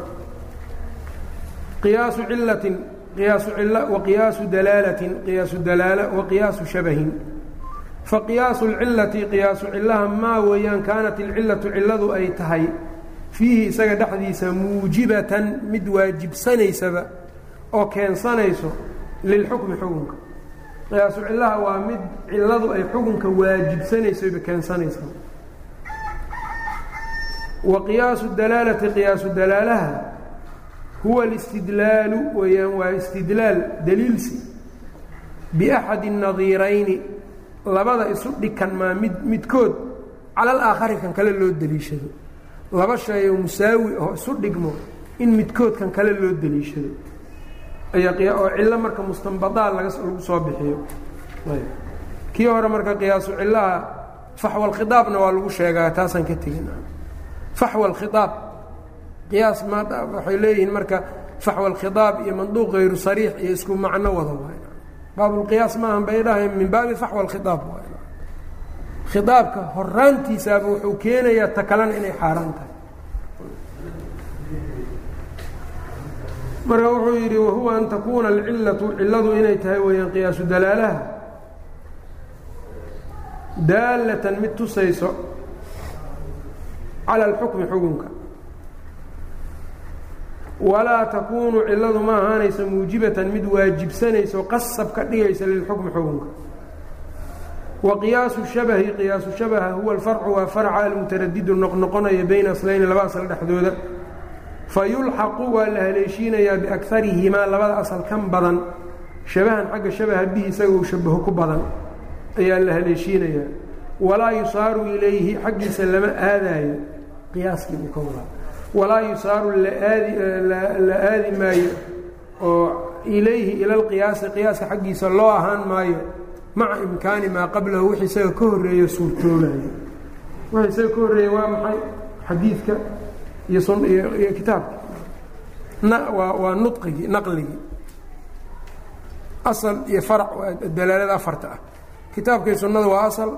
Qiyaasu cilatin qiyaasu cil waqiyaasu dalaalatin qiyaasu dalaala waqiyaasu shabahin. Faqiyaasu اlcilati qiyaasu cilaha maa weeyaan kaanat ilcilatu ciladu ay tahay fiihi isaga dhexdiisa muujibatan mid waajibsanaysaba oo keensanayso lilxukmi xukunka. Qiyaasu cilaha waa mid ciladu ay xukunka waajibsanaysoba keensanaysa wa qiyaasu dalaalati qiyaasu dalaalaha huwa alistidlaalu weeyaan waa istidlaal daliilsi biaxadi الnadiirayni labada isu dhikan maa mid midkood cala alaakhari kan kale loo deliishado laba shay oo musaawi oo isu dhigmo in midkood kan kale loo deliishado ayaa oo cillo marka mustanbadaa lagu soo bixiyo. Kii hore marka qiyaasu cillaha faxwa alkhiaabna waa lagu sheegaa taasaan ka tegin. Faxwa alkhiaab qiyaas ma waxay leeyihiin marka faxwa alkhiaab iyo manduuq hayru sariix iyo isku macno wada waay. Baabulqiyaas maahan bay dhahay min baabi faxwa alkhiaab waay khiaabka horaantiisaaba wuxuu keenayaa ta kalena inay xaaraan tahay. Marka wuxuu yidhi wahuwa an takuuna alcilatu ciladu inay tahay weeyaan qiyaasu dalaalaha. Daalatan mid tusayso cala alxukmi xukunka. Walaa takuunu ciladu ma ahaanaysa muujibatan mid waajibsanayso qasab ka dhigaysa lilxukmi xukunka wa qiyaasu shabahi qiyaasu shabaha huwa alfarcu waa farca almutaradidu noqnoqonaya bayna aslayni laba asal dhexdooda fa yulxaqu waa la haleeshiinayaa biakarihimaa labada asal kan badan shabahan xagga shabaha bihi isaga uu shabaho ku badan ayaa la haleeshiinayaa walaa yusaaru ilayhi xaggiisa lama aadaayo qiyaaskii buu ka wadaa walaa yusaaru la aadi maayo oo ilayhi ila lqiyaasi qiyaaska xaggiisa loo ahaan maayo maca imkaani maa qablahu wix isaga ka horeeyo suurtoobayo wix isaga ka horreeya waa maxay? Xadiidka iyo sun iyo kitaabka. Na waa waa nudqigii naqligii asal iyo farac dalaalada afarta ah. Kitaabka iyo sunnada waa asal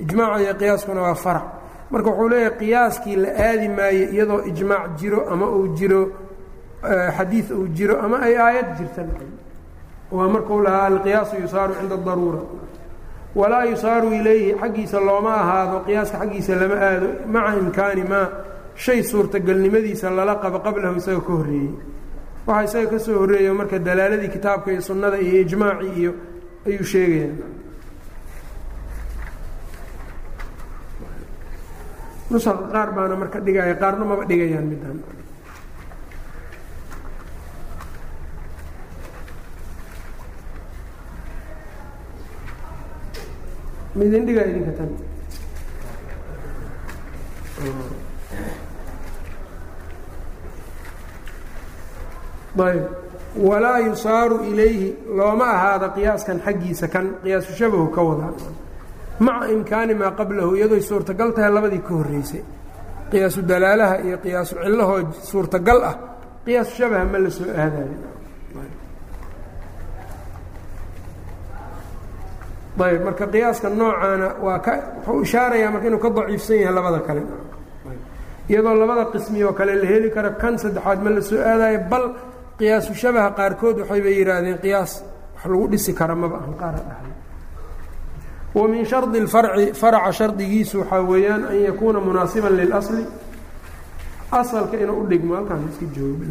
ijmaaca iyo qiyaaskuna waa farac. Marka wuxuu leeyahay qiyaaskii la aadi maayo iyadoo ijmaac jiro ama uu jiro xadiid uu jiro ama ay aayad jirtan waa markuu lahaa alqiyaasu yusaaru cinda daruura. Walaa yusaaru ilayhi xaggiisa looma ahaado qiyaaska xaggiisa lama aado maca imkaani maa shay suurtagalnimadiisa lala qabo qablahu isaga ka horreeyey. Waxaa isaga ka soo horreeya marka dalaaladii kitaabka iyo sunnada iyo ijmaacii iyo ayuu sheegaya. Nusaqa qaar baana marka dhigaya qaarna maba dhigayaan middan midin dhigaa idinka tan ayb walaa yusaaru ilayhi looma ahaada qiyaaskan xaggiisa kan qiyaasu shabahu ka wadaa maca imkaani maa qablahu iyadoy suurtagal tahay labadii ka horreysay qiyaasu dalaalaha iyo qiyaasu cillahoo suurtagal ah qiyaasu shabaha ma la soo aadayo ayb marka qiyaaska noocaana waa ka wuxuu ishaarayaa marka inuu ka daciifsan yahay labada kale. Iyadoo labada qismi oo kale la heli karo kan saddexaad ma la soo aadayo bal qiyaasu shabaha qaarkood waxayba yidhaahdeen qiyaas wax lagu dhisi kara maba ahan qaara dhahay. Wa min shardi اlfarci faraca shardigiisu waxaa weeyaan an yakuuna munaasiban lilasli. Asalka inuu u dhigmo halkaan iska joogo